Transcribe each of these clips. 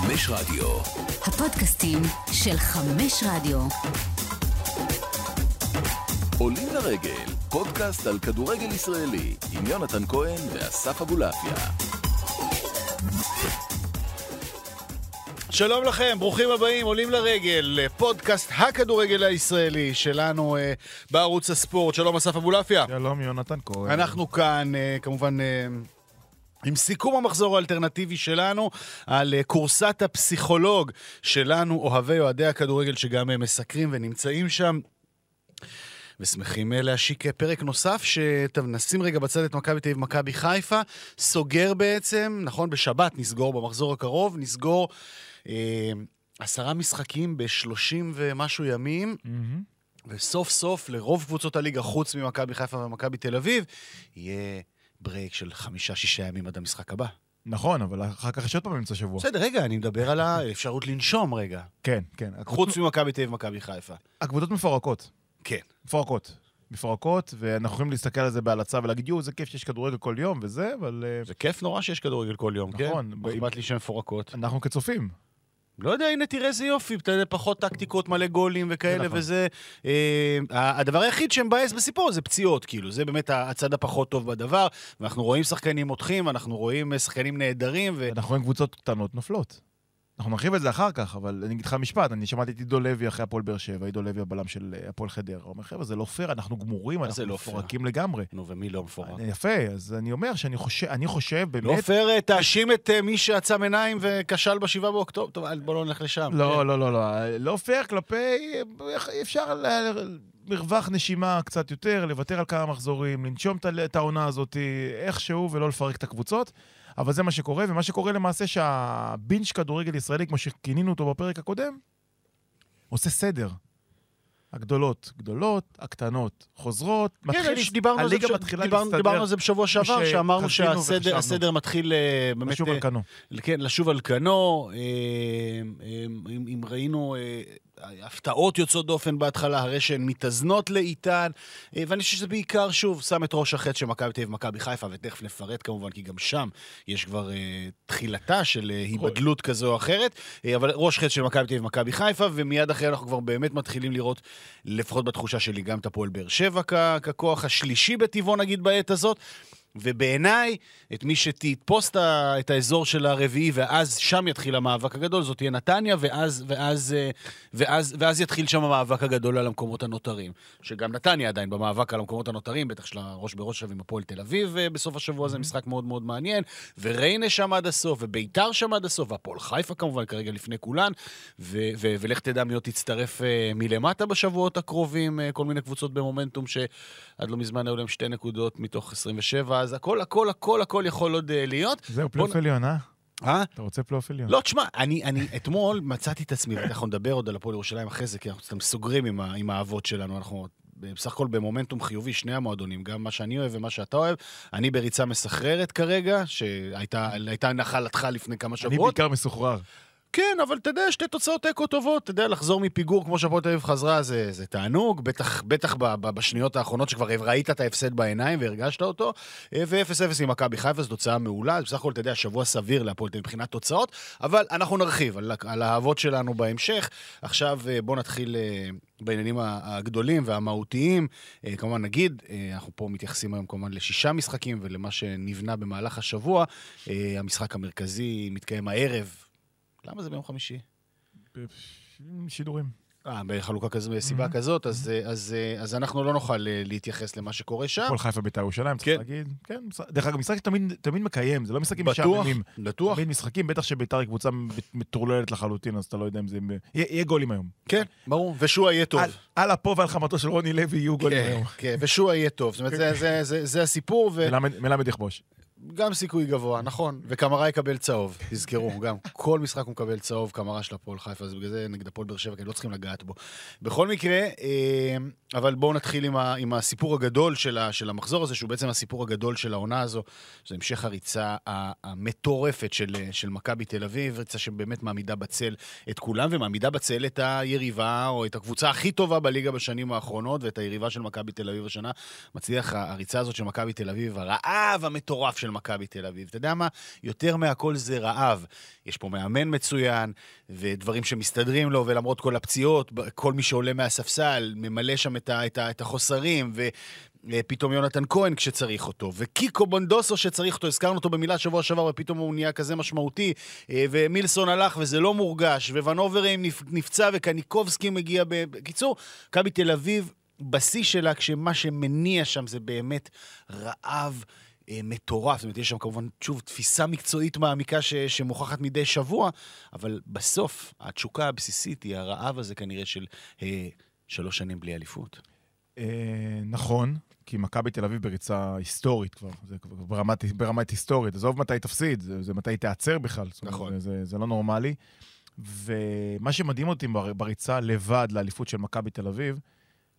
חמש רדיו. הפודקאסטים של חמש רדיו. עולים לרגל, פודקאסט על כדורגל ישראלי, עם יונתן כהן ואסף אבולעפיה. שלום לכם, ברוכים הבאים, עולים לרגל, פודקאסט הכדורגל הישראלי שלנו אה, בערוץ הספורט. שלום אסף אבולעפיה. שלום יונתן כהן. אנחנו כאן, אה, כמובן... אה, עם סיכום המחזור האלטרנטיבי שלנו על אה, כורסת הפסיכולוג שלנו, אוהבי אוהדי הכדורגל שגם אה, מסקרים ונמצאים שם. ושמחים אה, להשיק אה, פרק נוסף, שנשים רגע בצד את מכבי תל אביב, מכבי חיפה. סוגר בעצם, נכון, בשבת נסגור, במחזור הקרוב, נסגור אה, עשרה משחקים בשלושים ומשהו ימים. מהמם. וסוף סוף לרוב קבוצות הליגה, חוץ ממכבי חיפה ומכבי תל אביב, יהיה ברייק של חמישה-שישה ימים עד המשחק הבא. נכון, אבל אחר כך יש עוד פעם אמצע שבוע. בסדר, רגע, אני מדבר על האפשרות לנשום רגע. כן, כן. חוץ ממכבי תל אביב ומכבי חיפה. הקבוצות מפורקות. כן. מפורקות. מפורקות, ואנחנו יכולים להסתכל על זה בהלצה ולהגיד, יואו, זה כיף שיש כדורגל כל יום וזה, אבל אה, זה כיף נורא שיש כדורגל כל יום, כן? נכון. אכפת לי שהן מפורקות. אנחנו כצופים. לא יודע, הנה, תראה איזה יופי, פחות טקטיקות, מלא גולים וכאלה נכון. וזה. אה, הדבר היחיד שמבאס בסיפור זה פציעות, כאילו, זה באמת הצד הפחות טוב בדבר. ואנחנו רואים שחקנים מותחים, אנחנו רואים אה, שחקנים נהדרים, ו... אנחנו רואים קבוצות קטנות נופלות. אנחנו נרחיב את זה אחר כך, אבל אני אגיד לך משפט, אני שמעתי את עידו לוי אחרי הפועל באר שבע, עידו לוי הבלם של אה, הפועל חדרה. הוא אומר, חבר'ה, זה לא פייר, אנחנו גמורים, אנחנו לא? מפורקים לגמרי. נו, ומי לא מפורק? יפה, אז אני אומר שאני חושב, אני חושב לא באמת... פייר, אה, תאשים את אה, מי שעצם עיניים וכשל בשבעה באוקטובר. טוב, בוא לא נלך לשם. לא, לא, לא, לא. לא פייר כלפי... אפשר ל- מרווח נשימה קצת יותר, לוותר על כמה מחזורים, לנשום את העונה הזאת איכשהו ולא לפרק את הקבוצות. אבל זה מה שקורה, ומה שקורה למעשה שהבינג' כדורגל ישראלי, כמו שכינינו אותו בפרק הקודם, עושה סדר. הגדולות גדולות, הקטנות חוזרות, כן, מתחיל- דיברנו הליגה בש- מתחילה דיברנו- להסתדר. דיברנו על זה בשבוע שעבר, ש- שאמרנו שהסדר מתחיל אה, באמת... לשוב אה, על כנו. כן, לשוב על כנו. אה, אה, אם, ראינו אה, הפתעות יוצאות דופן בהתחלה, הרי שהן מתאזנות לאיתן, אה, ואני חושב שזה בעיקר, שוב, שם את ראש החטא של מכבי תל אביב ומכבי חיפה, ותכף נפרט כמובן, כי גם שם יש כבר אה, תחילתה של אה, היבדלות כזו או אחרת, אה, אבל ראש חטא של מכבי תל אביב ומכבי חיפה, ומיד אחרי אנחנו כבר באמת מתחילים לראות, לפחות בתחושה שלי, גם את הפועל באר שבע כ- ככוח השלישי בטבעו, נגיד, בעת הזאת. ובעיניי, את מי שתתפוס את האזור של הרביעי, ואז שם יתחיל המאבק הגדול, זאת תהיה נתניה, ואז, ואז, אה, ואז, ואז יתחיל שם המאבק הגדול על המקומות הנותרים. שגם נתניה עדיין במאבק על המקומות הנותרים, בטח של הראש בראש עכשיו עם הפועל תל אביב אה, בסוף השבוע, זה משחק מאוד מאוד מעניין. וריינה שם עד הסוף, וביתר שם עד הסוף, והפועל חיפה כמובן כרגע לפני כולן, ו- ו- ולך תדע מי עוד תצטרף אה, מלמטה בשבועות הקרובים, כל מיני קבוצות במומנטום שעד לא מזמן היו להם שתי נקודות מתוך 27, אז הכל, הכל, הכל, הכל יכול עוד אה, להיות. זהו, פלייאוף עליון, אה? אה? אתה רוצה פלייאוף עליון? לא, תשמע, אני, אני אתמול מצאתי את עצמי, ואנחנו נדבר עוד על הפועל ירושלים אחרי זה, כי אנחנו סתם סוגרים עם, ה- עם האהבות שלנו, אנחנו בסך הכל במומנטום חיובי, שני המועדונים, גם מה שאני אוהב ומה שאתה אוהב. אני בריצה מסחררת כרגע, שהייתה הייתה נחלתך לפני כמה אני שבועות. בעיקר מסוחרר. כן, אבל אתה יודע, שתי תוצאות תיקו טובות. אתה יודע, לחזור מפיגור כמו שהפועל תל אביב חזרה זה, זה תענוג, בטח, בטח ב, ב, בשניות האחרונות שכבר ראית את ההפסד בעיניים והרגשת אותו. אה, ו-0-0 עם מכבי חיפה, זו תוצאה מעולה. בסך הכל, אתה יודע, שבוע סביר להפועל תל אביב מבחינת תוצאות, אבל אנחנו נרחיב על, על האהבות שלנו בהמשך. עכשיו אה, בואו נתחיל אה, בעניינים הגדולים והמהותיים. כמובן, נגיד, אנחנו פה מתייחסים היום כמובן לשישה משחקים ולמה שנבנה במהלך השבוע. המשחק המרכזי מתקיים הערב. למה זה ביום חמישי? שידורים. אה, בחלוקה כזו, בסיבה כזאת, אז, אה, אז, אה, אז אנחנו לא נוכל אה, להתייחס למה שקורה שם. הפועל חיפה בית"ר ירושלים, כן. צריך להגיד. כן, דרך אגב, משחק שתמיד תמיד מקיים, זה לא משחקים בטוח, משעממים. בטוח. תמיד משחקים, בטח שבית"ר היא קבוצה מטורללת לחלוטין, אז אתה לא יודע אם זה... יהיה יהיה גולים היום. כן, ברור. ושועה יהיה טוב. על- על אפו ועל חמתו של רוני לוי יהיו גולים כן, היום. כן, ושועה יהיה טוב. זאת אומרת, זה, זה, זה, זה הסיפור, מלמד מלמד יכבוש. וגם סיכוי גבוה, נכון. וקמרה יקבל צהוב, תזכרו, גם. כל משחק הוא מקבל צהוב, קמרה של הפועל חיפה, אז בגלל זה נגד הפועל באר שבע, כי לא צריכים לגעת בו. בכל מקרה, אה, אבל בואו נתחיל עם, ה, עם הסיפור הגדול של, ה, של המחזור הזה, שהוא בעצם הסיפור הגדול של העונה הזו, זה המשך הריצה המטורפת של, של מכבי תל אביב, ריצה שבאמת מעמידה בצל את כולם, ומעמידה בצל את היריבה, או את הקבוצה הכי טובה בליגה בשנים האחרונות, ואת היריבה של מכבי תל אביב השנה. מצליח הריצה הזאת של מכבי תל אביב, הרעב המטורף של של מכבי תל אביב. אתה יודע מה? יותר מהכל זה רעב. יש פה מאמן מצוין, ודברים שמסתדרים לו, ולמרות כל הפציעות, כל מי שעולה מהספסל ממלא שם את, ה, את, ה, את החוסרים, ופתאום יונתן כהן כשצריך אותו, וקיקו בונדוסו שצריך אותו, הזכרנו אותו במילה שבוע שעבר, ופתאום הוא נהיה כזה משמעותי, אה, ומילסון הלך וזה לא מורגש, וונוברים נפצע, וקניקובסקי מגיע... בקיצור, מכבי תל אביב בשיא שלה, כשמה שמניע שם זה באמת רעב. אה, מטורף, זאת אומרת, יש שם כמובן, שוב, תפיסה מקצועית מעמיקה ש, שמוכחת מדי שבוע, אבל בסוף, התשוקה הבסיסית היא הרעב הזה כנראה של אה, שלוש שנים בלי אליפות. אה, נכון, כי מכבי תל אביב בריצה היסטורית כבר, זה כבר ברמת, ברמת היסטורית. עזוב מתי תפסיד, זה, זה מתי תיעצר בכלל. נכון. זה, זה, זה לא נורמלי. ומה שמדהים אותי בריצה לבד לאליפות של מכבי תל אביב,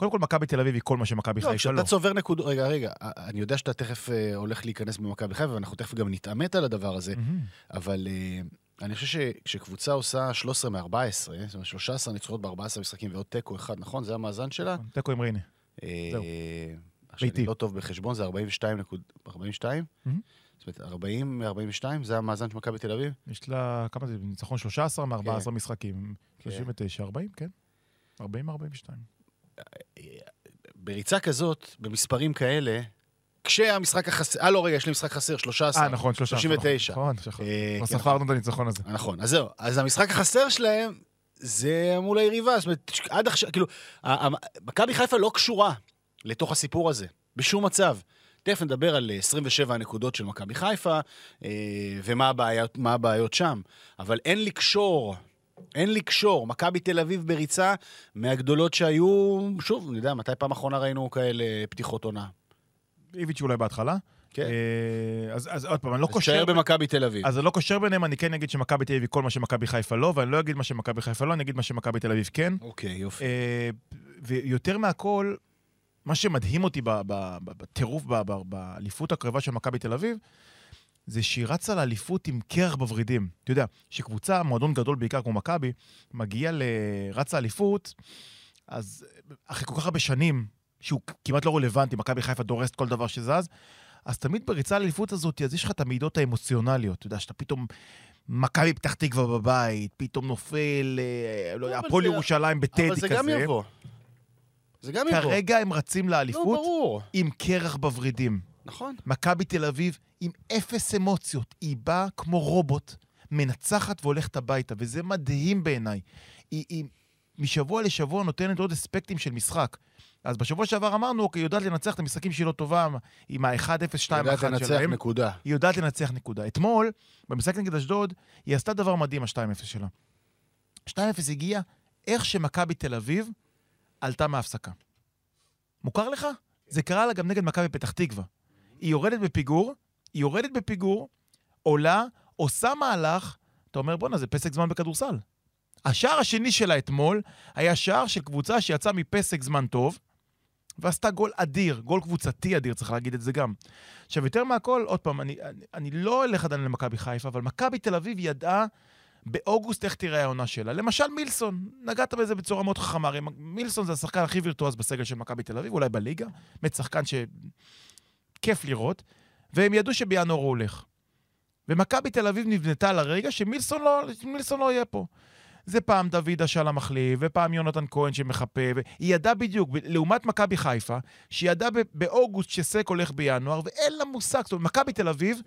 קודם כל, מכבי תל אביב היא כל מה שמכבי לא, חיפה לא. כשאתה צובר נקודות... רגע, רגע, אני יודע שאתה תכף uh, הולך להיכנס במכבי חיפה, ואנחנו תכף גם נתעמת על הדבר הזה, mm-hmm. אבל uh, אני חושב שכשקבוצה עושה 13 מ-14, זאת אומרת, 13 ניצחונות ב-14 משחקים ועוד תיקו אחד, נכון? זה המאזן שלה? נכון, תיקו עם רינה. Uh, זהו. עכשיו, אני לא טוב בחשבון, זה 42 נקוד... 42? Mm-hmm. זאת אומרת, 40 מ-42, זה המאזן של מכבי תל אביב? יש לה, כמה זה? ניצחון 13 מ-14 כן. משחקים. 39, 40, כן. 40 מ-42. בריצה כזאת, במספרים כאלה, כשהמשחק החסר, אה לא רגע, יש לי משחק חסר, 13. אה נכון, 13. 39. נכון, נכון. לא ספרנו את הניצחון הזה. נכון, אז זהו. אז המשחק החסר שלהם זה מול היריבה, זאת אומרת, עד עכשיו, כאילו, מכבי חיפה לא קשורה לתוך הסיפור הזה, בשום מצב. תכף נדבר על 27 הנקודות של מכבי חיפה, אה, ומה הבעיות, הבעיות שם. אבל אין לקשור אין לקשור. מכבי תל אביב בריצה מהגדולות שהיו, שוב, אני יודע, מתי פעם אחרונה ראינו כאלה פתיחות עונה? איביץ' אולי בהתחלה. כן. אה, אז, אז עוד פעם, אני לא קושר... תשאר במכבי תל אביב. אז אני לא קושר ביניהם, אני כן אגיד שמכבי תל אביב היא כל מה שמכבי חיפה לא, ואני לא אגיד מה שמכבי חיפה לא, אני אגיד מה שמכבי תל אביב כן. אוקיי, יופי. אה, ויותר מהכל, מה שמדהים אותי בטירוף, באליפות הקרבה של מכבי תל אביב, זה שהיא רצה לאליפות עם קרח בוורידים. אתה יודע, שקבוצה, מועדון גדול בעיקר כמו מכבי, מגיע לרצה אליפות, אז אחרי כל כך הרבה שנים, שהוא כמעט לא רלוונטי, מכבי חיפה דורסת כל דבר שזז, אז תמיד בריצה לאליפות הזאת, אז יש לך את המידות האמוציונליות. אתה יודע, שאתה פתאום... מכבי פתח תקווה בבית, פתאום נופל, אה, לא יודע, הפועל ירושלים בטדי כזה. אבל זה גם יבוא. זה גם יבוא. כרגע הם רצים לאליפות לא, עם קרח בוורידים. נכון. מכבי תל אביב עם אפס אמוציות. היא באה כמו רובוט, מנצחת והולכת הביתה, וזה מדהים בעיניי. היא, היא משבוע לשבוע נותנת עוד אספקטים של משחק. אז בשבוע שעבר אמרנו, אוקיי, היא יודעת לנצח את המשחקים שהיא לא טובה עם ה-1-0, 2-1 שלהם. היא יודעת לנצח נקודה. היא יודעת לנצח נקודה. אתמול, במשחק נגד אשדוד, היא עשתה דבר מדהים, ה-2-0 שלה. 2-0 הגיע איך שמכבי תל אביב עלתה מההפסקה. מוכר לך? זה קרה לה גם נגד מכבי פתח תקווה. היא יורדת בפיגור, היא יורדת בפיגור, עולה, עושה מהלך, אתה אומר, בואנה, זה פסק זמן בכדורסל. השער השני שלה אתמול היה שער של קבוצה שיצאה מפסק זמן טוב, ועשתה גול אדיר, גול קבוצתי אדיר, צריך להגיד את זה גם. עכשיו, יותר מהכל, עוד פעם, אני, אני, אני לא אלך עדיין למכבי חיפה, אבל מכבי תל אביב ידעה באוגוסט איך תראה העונה שלה. למשל מילסון, נגעת בזה בצורה מאוד חכמה. מילסון זה השחקן הכי וירטואוז בסגל של מכבי תל אביב, אולי בליגה. באמת שחקן שכיף לראות. והם ידעו שבינואר הוא הולך. ומכבי תל אביב נבנתה לרגע שמילסון לא, לא יהיה פה. זה פעם דוד אשל המחליף, ופעם יונתן כהן שמחפה, והיא ידעה בדיוק, לעומת מכבי חיפה, שהיא ידעה באוגוסט שסק הולך בינואר, ואין לה מושג, זאת אומרת, מכבי תל אביב...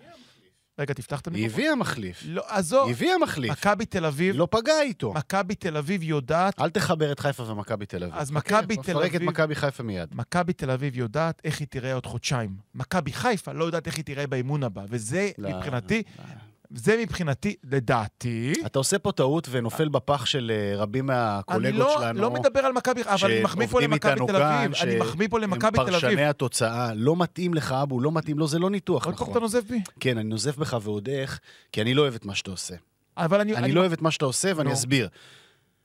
רגע, תפתח את המיקרופון. היא הביאה מחליף. לא, עזוב. היא הביאה מחליף. מכבי תל אביב... לא פגע איתו. מכבי תל אביב יודעת... אל תחבר את חיפה ומכבי תל אביב. אז מכבי אוקיי, תל אביב... מפרק את מכבי חיפה מיד. מכבי תל אביב יודעת איך היא תראה עוד חודשיים. מכבי חיפה לא יודעת איך היא תראה באימון הבא, וזה לא, מבחינתי... לא. זה מבחינתי, לדעתי... אתה עושה פה טעות ונופל בפח של אה, רבים מהקולגות לא, שלנו. אני לא מדבר על מכבי, אבל אני מחמיא פה למכבי תל אביב. אני מחמיא פה למכבי תל אביב. פרשני התוצאה. לא מתאים לך, אבו, לא מתאים לו, זה לא ניתוח, נכון. עוד פעם אתה נוזף בי? כן, אני נוזף בך ועוד איך, כי אני לא אוהב את מה שאתה עושה. אבל אני... אני לא אוהב את מה שאתה עושה, ואני אסביר.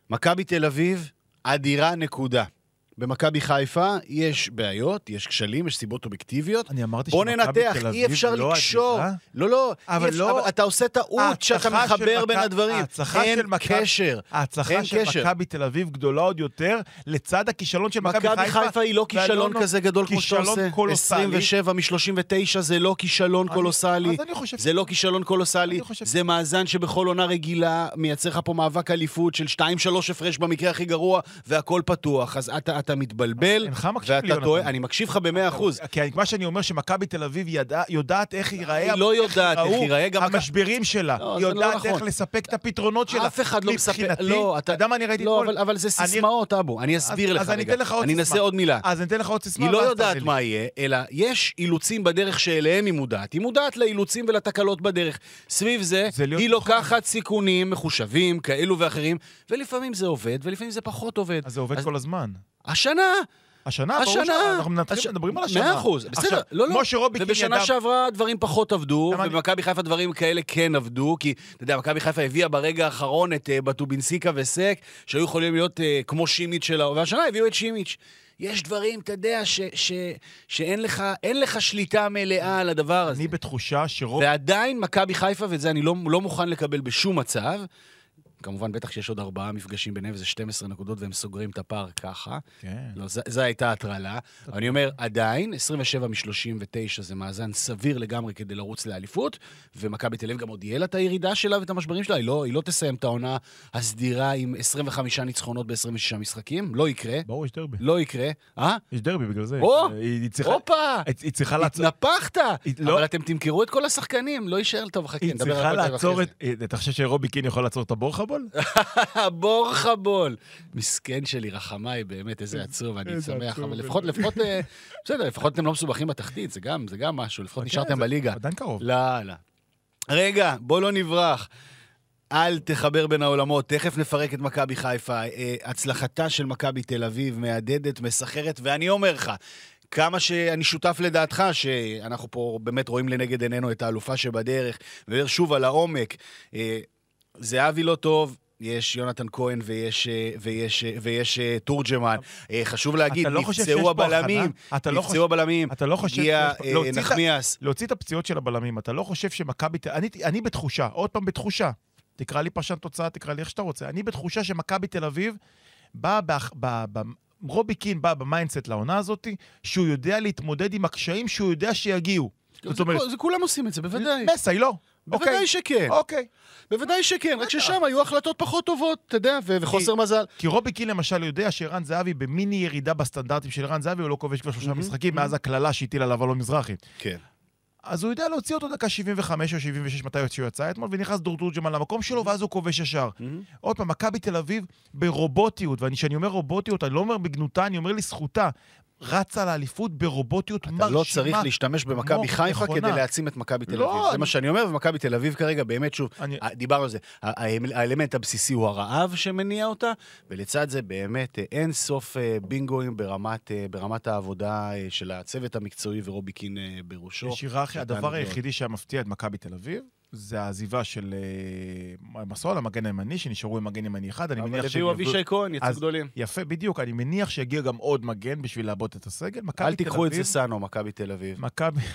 מכבי תל אביב, אדירה נקודה. במכבי חיפה יש בעיות, יש כשלים, יש סיבות אובייקטיביות. אני אמרתי בוא שמכבי ננתח, תל אביב אי אפשר לא לקשור. אדירה. לא, לא, אבל אפשר- לא- אבל אתה עושה טעות שאתה מחבר בין הדברים. אין קשר. ההצלחה אין של. מכבי תל אביב גדולה עוד יותר, לצד הכישלון של מכבי מכבי חיפה. חיפה היא לא כישלון כזה גדול כמו שאתה כישלון עושה. קולוסלי. 27 מ-39 זה לא כישלון אני- קולוסלי. אז אני חושב... זה לא כישלון קולוסלי, זה מאזן שבכל עונה רגילה מייצר לך פה מאבק אליפות של 2-3 הפרש במקרה הכי גרוע, והכל פתוח. אז אתה, אתה מתבלבל, אינך מקשיב לי, ואתה יונתן. טועה, אני מקשיב לך במאה אחוז. כי מה שאני אומר, שמכבי תל אביב ידע, יודעת איך ייראה... היא לא יודעת איך ייראה, גם המשברים שלה. לא, היא לא יודעת. איך לספק את הפתרונות שלה. אף אחד לא. מבחינתי, לא, אתה... יודע מה אני ראיתי לא, אתמול? אבל, זה סיסמאות, אבו. אני אסביר לך אז אני רגע. אני. אנסה עוד מילה. אז אני אתן לך עוד סיסמה. היא לא יודעת לי. מה יהיה, אלא יש אילוצים בדרך שאליהם היא מודעת. היא מודעת לאילוצים ולתקלות בדרך. סביב זה, היא. לוקחת סיכונים מחושבים, כאלו ואחרים, ולפעמים זה עובד, ולפעמים זה פחות עובד. אז זה עובד כל הזמן. השנה, השנה, ברור. שאנחנו מנתחים- הש- מדברים על השנה. מאה אחוז, בסדר. עכשיו, לא, לא. כמו שרובי קין ובשנה ידע... שעברה דברים פחות עבדו, ובמכבי חיפה דברים כאלה כן עבדו, כי, אתה יודע, מכבי חיפה הביאה ברגע האחרון את אה, בטובינסיקה וסק, שהיו יכולים להיות אה, כמו שימיץ' שלה, והשנה הביאו את שימיץ'. יש דברים, אתה יודע, ש, ש, שאין לך, לך שליטה מלאה על הדבר הזה. אני בתחושה שרוב... ועדיין מכבי חיפה, ואת זה אני לא, לא מוכן לקבל בשום מצב, כמובן, בטח שיש עוד ארבעה מפגשים ביניהם, וזה 12 נקודות, והם סוגרים את הפער ככה. כן. לא, זו הייתה הטרלה. אבל אני אומר, עדיין, 27 מ-39 זה מאזן סביר לגמרי כדי לרוץ לאליפות, ומכבי תל אביב גם עוד יהיה לה את הירידה שלה ואת המשברים שלה, היא לא, היא לא תסיים את העונה הסדירה עם 25 ניצחונות ב-26 משחקים, לא יקרה. ברור, יש דרבי. לא יקרה. אה? יש דרבי בגלל זה. או! היא היא צריכה... הופה! היא- היא צריכה לעצור... התנפחת! היא- לא. אבל אתם תמכרו את כל השחקנים, לא יישאר טוב, חכה, היא נדבר צריכה על הפועל תל לעצור אביב את... אתה חושב שרובי קין יכול לעצור את הבורחבול? בור חבול. מסכן שלי, רחמיי, באמת, איזה עצוב, אני שמח. אבל. לפחות, לפחות, אה, בסדר, לפחות אתם לא מסובכים בתחתית, זה גם, זה גם משהו, לפחות כן, נשארתם בליגה. עדיין קרוב. לא, לא. רגע, בוא לא נברח. אל תחבר בין העולמות, תכף נפרק את מכבי חיפה. אה, הצלחתה של מכבי תל אביב מהדהדת, מסחרת, ואני אומר לך, כמה שאני שותף לדעתך, שאנחנו פה באמת רואים לנגד עינינו את האלופה שבדרך, ונדבר שוב על העומק. זהבי לא טוב. יש יונתן כהן ויש, אה, ויש, אה, ויש אה, תורג'מן. חשוב להגיד, לא נפצעו הבלמים? אתה לא חושב- נפצעו הבלמים, אתה לא חושב הגיע נחמיאס. להוציא את הפציעות של הבלמים, אתה לא חושב שמכבי... אני, אני בתחושה, עוד פעם בתחושה, תקרא לי פרשן תוצאה, תקרא לי איך שאתה רוצה, אני בתחושה שמכבי תל אביב באה, באח- ב- ב- רובי קין בא ב mindset לעונה הזאת, שהוא יודע להתמודד עם הקשיים שהוא יודע שיגיעו. זאת אומרת, זה כולם עושים את זה, בוודאי. מסי לא. בוודאי אוקיי. שכן. אוקיי. בוודאי שכן, רק ששם היו החלטות פחות טובות, אתה יודע, ו- וחוסר מזל. כי רובי קין למשל יודע שערן זהבי במיני ירידה בסטנדרטים של ערן זהבי, הוא לא כובש כבר שלושה משחקים. מאז הקללה שהטיל עליו אלון מזרחי. כן. אז הוא יודע להוציא אותו דקה 75 או 76 מתי שהוא יצא אתמול, ונכנס דור תורג'מן למקום שלו, ואז הוא כובש ישר. עוד פעם, מכבי תל אביב ברובוטיות, וכשאני אומר רובוטיות, אני לא אומר בגנותה, אני אומר לזכותה. רצה לאליפות ברובוטיות אתה מרשימה. לא צריך להשתמש במכבי חיפה. כדי להעצים את מכבי תל לא, אביב. זה אני- מה שאני אומר, ומכבי תל אביב כרגע, באמת, שוב, אני- דיברנו על זה. האלמנט הבסיסי הוא הרעב שמניע אותה, ולצד זה באמת אה, אין סוף אה, בינגואים ברמת, אה, ברמת העבודה של הצוות המקצועי ורובי קין בראשו. יש היררכיה, הדבר. היחידי שהיה מפתיע את מכבי תל אביב, זה העזיבה של מסול, המגן הימני, שנשארו עם מגן ימני אחד. אני אבל מניח הביאו יביאו- אבישי כהן, יצאו גדולים. יפה, בדיוק. אני מניח שיגיע גם עוד מגן בשביל לעבות את הסגל. אל תיקחו את זה סאנו, מכבי תל אביב.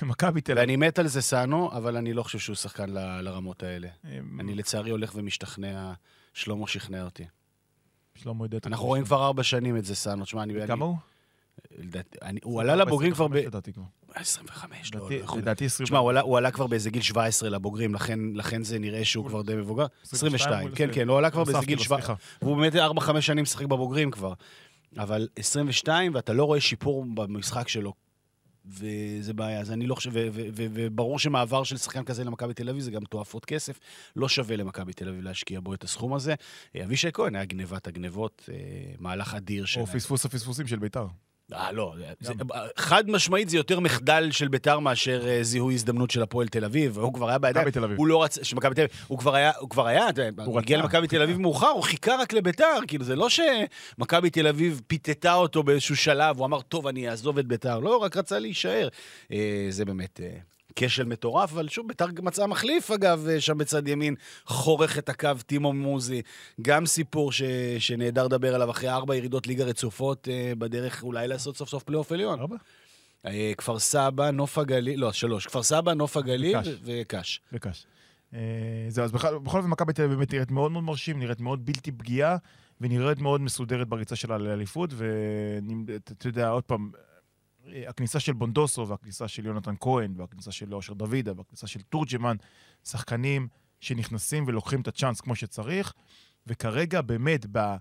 מכבי תל אביב. ואני מת על זה סאנו, אבל אני לא חושב שהוא שחקן ל- לרמות האלה. אמ, אני לצערי הולך ומשתכנע, שלמה שכנע אותי. שלמה יודע... את אנחנו הכל רואים. כבר ארבע שנים את זה, סאנו. תשמע, אני... כמה הוא? לדעתי- הוא עלה לבוגרים כבר ב... 25 לדעתי כבר. 25, לא, לא לדעתי- יכול להיות. לדעתי 20. תשמע, הוא עלה- כבר באיזה גיל 17 לבוגרים, לכן זה נראה שהוא כבר די מבוגר. 22, כן, כן, הוא עלה כבר באיזה גיל לו, 17. סליחה. והוא באמת 4-5 שנים משחק בבוגרים כבר. אבל 22, ואתה לא רואה שיפור במשחק שלו. וזה בעיה, אז אני לא חושב, וברור שמעבר של שחקן כזה למכבי תל אביב זה גם תועפות כסף. לא שווה למכבי תל אביב להשקיע בו את הסכום הזה. אה, אבישי כהן היה גנבת הגנבות, אה, מהלך אדיר או שלהם. פספוס הפספוסים של ביתר. אה, לא. זה, חד משמעית זה יותר מחדל של ביתר מאשר אה, זיהוי הזדמנות של הפועל תל אביב. הוא כבר היה בידיים. מכבי תל אביב. הוא לא רצה, של מכבי תל אביב. הוא כבר היה, הוא כבר היה, הוא הגיע למכבי תל אביב מאוחר, הוא חיכה רק לביתר. כאילו, זה לא שמכבי תל אביב פיתתה אותו באיזשהו שלב, הוא אמר, טוב, אני אעזוב את ביתר. לא, רק רצה להישאר. אה, זה באמת... אה, כשל מטורף, אבל שוב, ביתר מצאה מחליף, אגב, אה, שם בצד ימין, חורך את הקו טימוטי מוזי. גם סיפור ש... שנהדר לדבר עליו אחרי ארבע ירידות ליגה רצופות, אה, בדרך אולי לעשות סוף סוף פלייאוף עליון. ארבע? אה, כפר סבא, נוף הגליל, לא, שלוש. כפר סבא, נוף הגליל. וקש. אה, זהו, אז בכלל- בכל אופן מכבי תל אביב באמת נראית מאוד מאוד מרשים, נראית מאוד בלתי פגיעה, ונראית מאוד מסודרת בריצה שלה לאליפות, ואתה יודע, עוד פעם, הכניסה של בונדוסו, והכניסה של יונתן כהן, והכניסה של אושר דוידה, והכניסה של תורג'מן, שחקנים שנכנסים ולוקחים את הצ'אנס כמו שצריך, וכרגע באמת, ב...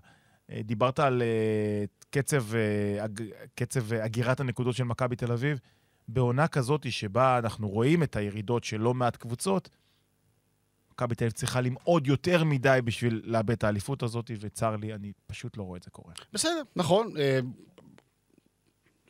אה, דיברת על אה, קצב, אה, קצב אה, הגירת הנקודות של מכבי תל אביב, בעונה כזאת שבה אנחנו רואים את הירידות של לא מעט קבוצות, מכבי תל אביב צריכה למעוד יותר מדי בשביל לאבד את האליפות הזאת, וצר לי, אני פשוט לא רואה את זה קורה. בסדר, נכון.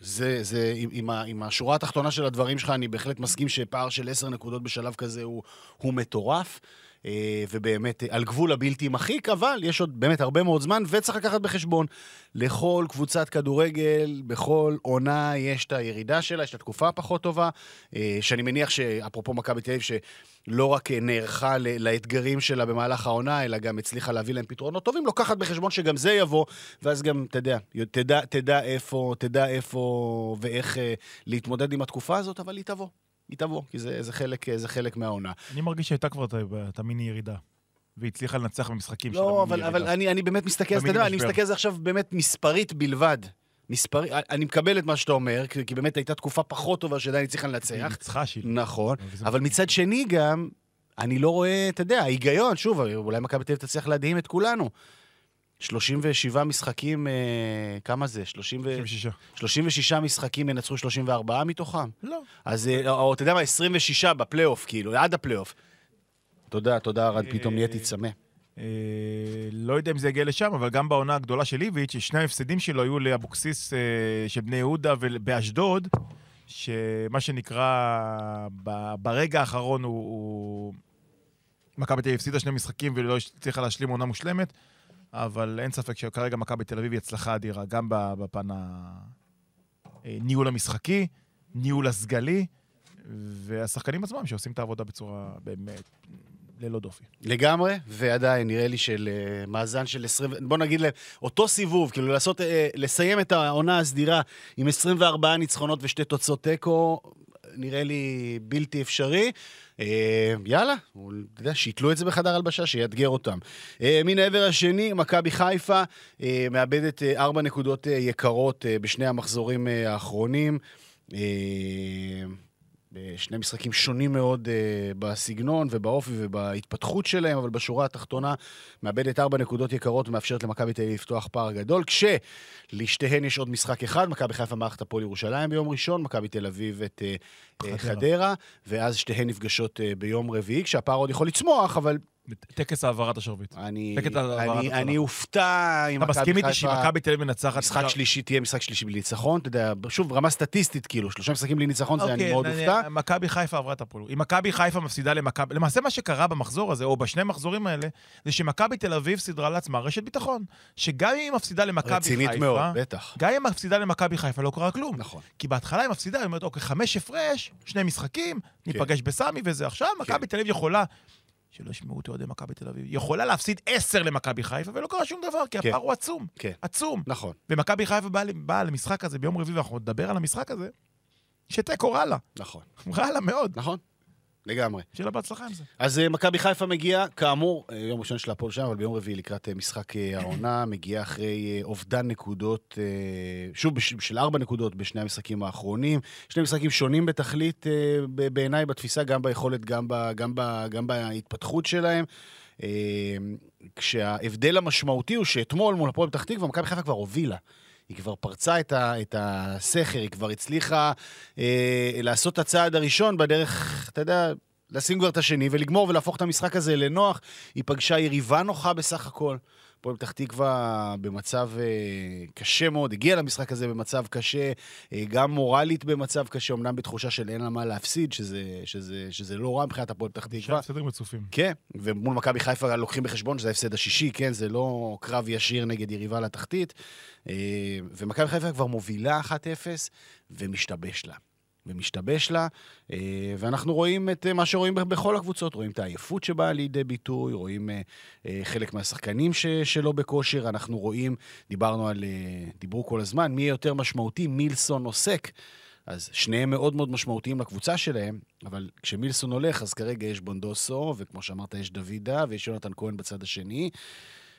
זה, זה, עם, עם, ה- עם השורה התחתונה של הדברים שלך, אני בהחלט מסכים שפער של עשר נקודות בשלב כזה הוא, הוא מטורף. אה, ובאמת אה, על גבול הבלתי מחיק, אבל יש עוד באמת הרבה מאוד זמן, וצריך לקחת בחשבון, לכל קבוצת כדורגל, בכל עונה יש את הירידה שלה, יש את התקופה הפחות טובה, אה, שאני מניח שאפרופו מכבי תל אביב, שלא רק נערכה לאתגרים שלה במהלך העונה, אלא גם הצליחה להביא להם פתרונות טובים, לוקחת בחשבון שגם זה יבוא, ואז גם, אתה יודע, תדע, תדע איפה, תדע איפה ואיך להתמודד עם התקופה הזאת, אבל היא תבוא. היא תבוא, כי זה, זה, חלק, זה חלק מהעונה. אני מרגיש שהייתה כבר את המיני ירידה, והצליחה לנצח במשחקים של לא, המיני אבל, ירידה. אבל אני, אני באמת מסתכל, אתה יודע, אני. מסתכל על זה עכשיו באמת מספרית בלבד. מספרי, אני מקבל את מה שאתה אומר, כי, באמת הייתה תקופה פחות טובה שעדיין הצליחה היא לנצח. ניצחה שהיא... נכון, אבל. מצד שני גם, אני לא רואה, אתה יודע, ההיגיון, שוב, אולי מכבי תל אביב תצליח להדהים את כולנו. 37 משחקים, אה, כמה זה? 30 ו... 36. 36 משחקים ינצחו 34 מתוכם. לא. אז, אה, או אתה יודע מה, 26 בפלייאוף, כאילו, עד הפלייאוף. תודה, תודה, ארד, פתאום נהייתי צמא. אה, לא יודע אם זה יגיע לשם, אבל גם בעונה הגדולה של איביץ', שני ההפסדים שלו היו לאבוקסיס אה, של בני יהודה ובאשדוד, שמה שנקרא, ב- ברגע האחרון הוא... הוא... מכבי תל אביב הפסידה שני משחקים ולא הצליחה להשלים עונה מושלמת, אבל אין ספק שכרגע מכבי תל אביב היא הצלחה אדירה, גם בפן הניהול המשחקי, ניהול הסגלי, והשחקנים עצמם שעושים את העבודה בצורה באמת ללא דופי. לגמרי, ועדיין נראה לי של אה, מאזן של 20, בוא נגיד להם, אותו סיבוב, כאילו לעשות, אה, לסיים את העונה הסדירה עם 24 ניצחונות ושתי תוצאות תיקו, נראה לי בלתי אפשרי. אה, יאללה, אתה יודע, שיתלו את זה בחדר הלבשה, שיאתגר אותם. אה, מן העבר השני, מכבי חיפה אה, מאבדת ארבע נקודות יקרות בשני המחזורים האחרונים. בשני משחקים שונים מאוד uh, בסגנון ובאופי ובהתפתחות שלהם, אבל בשורה התחתונה מאבדת ארבע נקודות יקרות ומאפשרת למכבי תל אביב לפתוח פער גדול, כשלשתיהן יש עוד משחק אחד, מכבי חיפה מערכת הפועל ירושלים ביום ראשון, מכבי תל אביב את uh. חדרה. חדרה, ואז שתיהן נפגשות uh, ביום רביעי, כשהפער עוד יכול לצמוח, אבל טקס העברת השרביט. אני, אופתע אם אתה מסכים איתי שמכבי תל אביב מנצחת... משחק שלישי תהיה משחק שלישי בלי ניצחון, אתה יודע, שוב, רמה סטטיסטית, כאילו, שלושה משחקים בלי ניצחון, זה אני אוקיי, מאוד אופתע. מכבי חיפה עברה את הפועל. אם מכבי חיפה מפסידה למכבי... למעשה מה שקרה במחזור הזה, או בשני המחזורים האלה, זה שמכבי תל אביב סידרה לעצמה רשת ביטחון. שגם אם היא מפסידה למכבי חיפה... רצינית מאוד, בטח. גם אם היא מפסידה למכבי חיפה לא קרה כלום. נכון. כי בהתחלה היא מפסידה, היא אומרת, אוקיי, חמש הפרש, שני משחקים. ניפגש בסמי וזה. עכשיו מכבי תל אביב יכולה, שלא ישמעו אותי אוהדי מכבי תל אביב, יכולה להפסיד עשר למכבי חיפה, ולא קרה שום דבר, כי כן. הפער הוא עצום. כן. עצום. נכון. ומכבי חיפה באה באה למשחק הזה ביום רביעי, ואנחנו נדבר על המשחק הזה, שתיקו רע לה. נכון, רע לה מאוד. נכון, לגמרי. שיהיה לה בהצלחה עם זה. אז אה, מכבי חיפה מגיעה, כאמור, אה, יום ראשון של הפועל שם, אבל ביום רביעי לקראת אה, משחק העונה, מגיעה אחרי אובדן נקודות, שוב, של ארבע נקודות בשני המשחקים האחרונים. שני משחקים שונים בתכלית, בעיניי, בתפיסה, גם ביכולת, גם, ב, גם, ב, גם בהתפתחות שלהם. כשההבדל המשמעותי הוא שאתמול מול הפועל פתח תקווה, מכבי חיפה כבר הובילה. היא כבר פרצה את, ה, את הסכר, היא כבר הצליחה אה, לעשות את הצעד הראשון בדרך, אתה יודע, לשים כבר את השני ולגמור ולהפוך את המשחק הזה לנוח. היא פגשה יריבה נוחה בסך הכל. הפועל פתח תקווה במצב אה, קשה מאוד, הגיעה למשחק הזה במצב קשה, אה, גם מורלית במצב קשה, אמנם בתחושה של אין לה מה להפסיד, שזה, שזה, שזה לא רע מבחינת הפועל פתח תקווה. הפסדים רצופים. כן, ומול מכבי חיפה לוקחים בחשבון שזה ההפסד השישי, כן? זה לא קרב ישיר נגד יריבה לתחתית. אה, ומכבי חיפה כבר מובילה 1-0 ומשתבש לה. ומשתבש לה, אה, ואנחנו רואים את אה, מה שרואים בכל הקבוצות, רואים את העייפות שבאה לידי ביטוי, רואים אה, חלק מהשחקנים ש, שלא בכושר, אנחנו רואים, דיברנו על, דיברו כל הזמן, מי יותר משמעותי, מילסון או סק. אז שניהם מאוד מאוד משמעותיים לקבוצה שלהם, אבל כשמילסון הולך, אז כרגע יש בונדוסו, וכמו שאמרת, יש דוידה, ויש יונתן כהן בצד השני,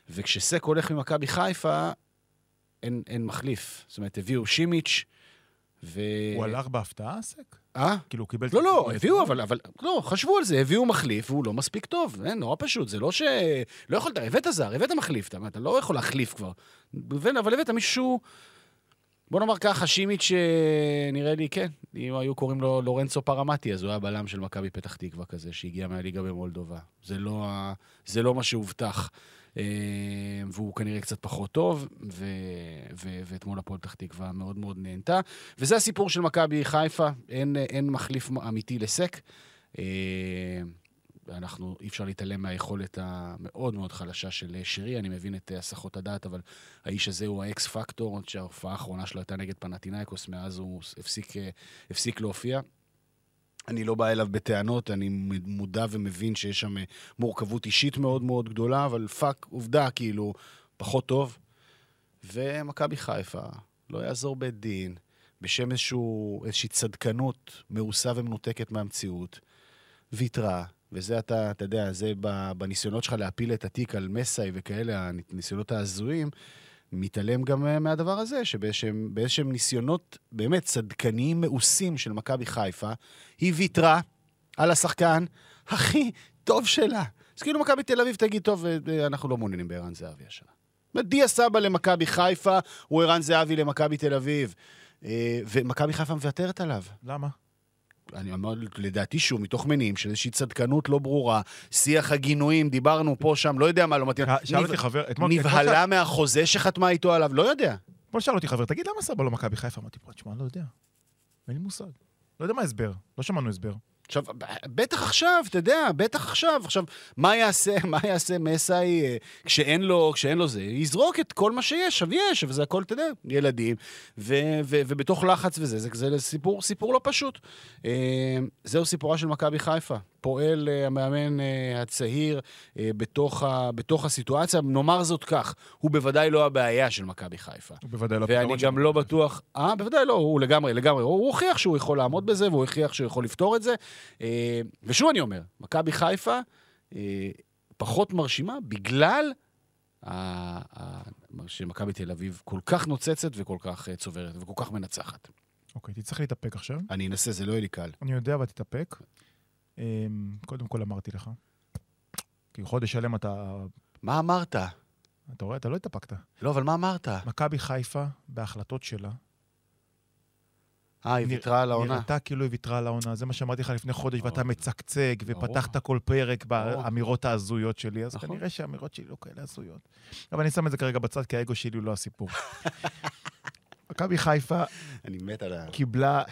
וכשסק הולך ממכבי חיפה, אין, אין מחליף. זאת אומרת, הביאו שימיץ', ו... הוא הלך בהפתעה, סק? אה? כאילו, הוא קיבל... לא, לא, הביאו? אבל, אבל, לא, חשבו על זה, הביאו מחליף, והוא לא מספיק טוב. זה נורא פשוט, זה לא ש... לא יכולת, הבאת זר, הבאת מחליף, אתה, אתה לא יכול להחליף כבר. אבל הבאת מישהו... בוא נאמר ככה, שימיץ', אה, נראה לי, כן, אם היו קוראים לו לורנצו פרמטי, אז הוא היה בלם של מכבי פתח תקווה כזה, שהגיע מהליגה במולדובה. זה לא, זה לא מה שהובטח. אה, והוא כנראה קצת פחות טוב, ו, ו, ואתמול הפועל פתח תקווה מאוד מאוד נהנתה. וזה הסיפור של מכבי חיפה, אין, אין מחליף אמיתי לסק. אה, אנחנו, אי אפשר להתעלם מהיכולת המאוד מאוד חלשה של שרי, אני מבין את הסחות הדעת, אבל האיש הזה הוא ה X factor, שההופעה האחרונה שלו הייתה נגד פנטינאיקוס, מאז הוא הפסיק, אה, הפסיק להופיע. אני לא בא אליו בטענות, אני מודע ומבין שיש שם אה, מורכבות אישית מאוד מאוד גדולה, אבל fuck, עובדה, כאילו, פחות טוב. ומכבי חיפה, לא יעזור בית דין, בשם איזשהו, איזושהי צדקנות מעושה ומנותקת מהמציאות, ויתרה, וזה אתה, אתה יודע, זה בניסיונות שלך להפיל את התיק על מסאי וכאלה, הניסיונות ההזויים, מתעלם גם אה, מהדבר הזה, שבאיזשהם באיזשהם ניסיונות באמת צדקניים מעושים של מכבי חיפה, היא ויתרה על השחקן הכי טוב שלה. אז כאילו מכבי תל אביב תגיד, טוב, אה, אה, אנחנו לא מעוניינים בערן זהבי השנה. דיה סבא למכבי חיפה, הוא ערן זהבי למכבי תל אביב. ומכבי חיפה מוותרת עליו. למה? אני אומר, לדעתי שוב, מתוך מניעים של איזושהי צדקנות לא ברורה, שיח הגינויים, דיברנו פה, שם, לא יודע מה, לא מתאים. שאל אותי חבר, אתמול... נבהלה מהחוזה שחתמה איתו עליו, לא יודע. אתמול שאל אותי חבר, תגיד למה סבא לא מכבי חיפה? אמרתי, תשמע, לא יודע. אין לי מושג. לא יודע מה ההסבר. לא שמענו הסבר. עכשיו, בטח עכשיו, אתה יודע, בטח עכשיו. עכשיו, מה יעשה, מה יעשה מסאי אה, כשאין לו, כשאין לו זה? יזרוק את כל מה שיש, עכשיו יש, וזה הכל, אתה יודע, ילדים, ו, ו, ובתוך לחץ וזה, זה, זה סיפור, סיפור לא פשוט. אה, זהו סיפורה של מכבי חיפה. פועל אה, המאמן אה, הצעיר אה, בתוך, ה, בתוך הסיטואציה. נאמר זאת כך, הוא בוודאי לא הבעיה של מכבי חיפה. הוא בוודאי לא... ואני גם. לא בטוח... אה, בוודאי לא, הוא לגמרי, לגמרי. הוא הוא הוכיח שהוא יכול לעמוד בזה, והוא הוכיח שהוא יכול לפתור את זה. ושוב אני אומר, מכבי חיפה פחות מרשימה בגלל שמכבי תל אביב כל כך נוצצת וכל כך צוברת וכל כך מנצחת. אוקיי, תצטרך להתאפק עכשיו. אני אנסה, זה לא יהיה לי קל. אני יודע, אבל תתאפק. אמ, קודם כל אמרתי לך. כי חודש שלם אתה... מה אמרת? אתה רואה? אתה לא התאפקת. לא, אבל מה אמרת? מכבי חיפה, בהחלטות שלה, אה, היא ויתרה על העונה. נראתה כאילו היא ויתרה על העונה. זה מה שאמרתי לך לפני חודש, ואתה. מצקצק. ופתחת כל פרק. באמירות ההזויות שלי, אז נכון. כנראה שהאמירות שלי לא כאלה הזויות. אבל אני שם את זה כרגע בצד, כי האגו שלי הוא לא הסיפור. מכבי חיפה אני מת על ה... קיבלה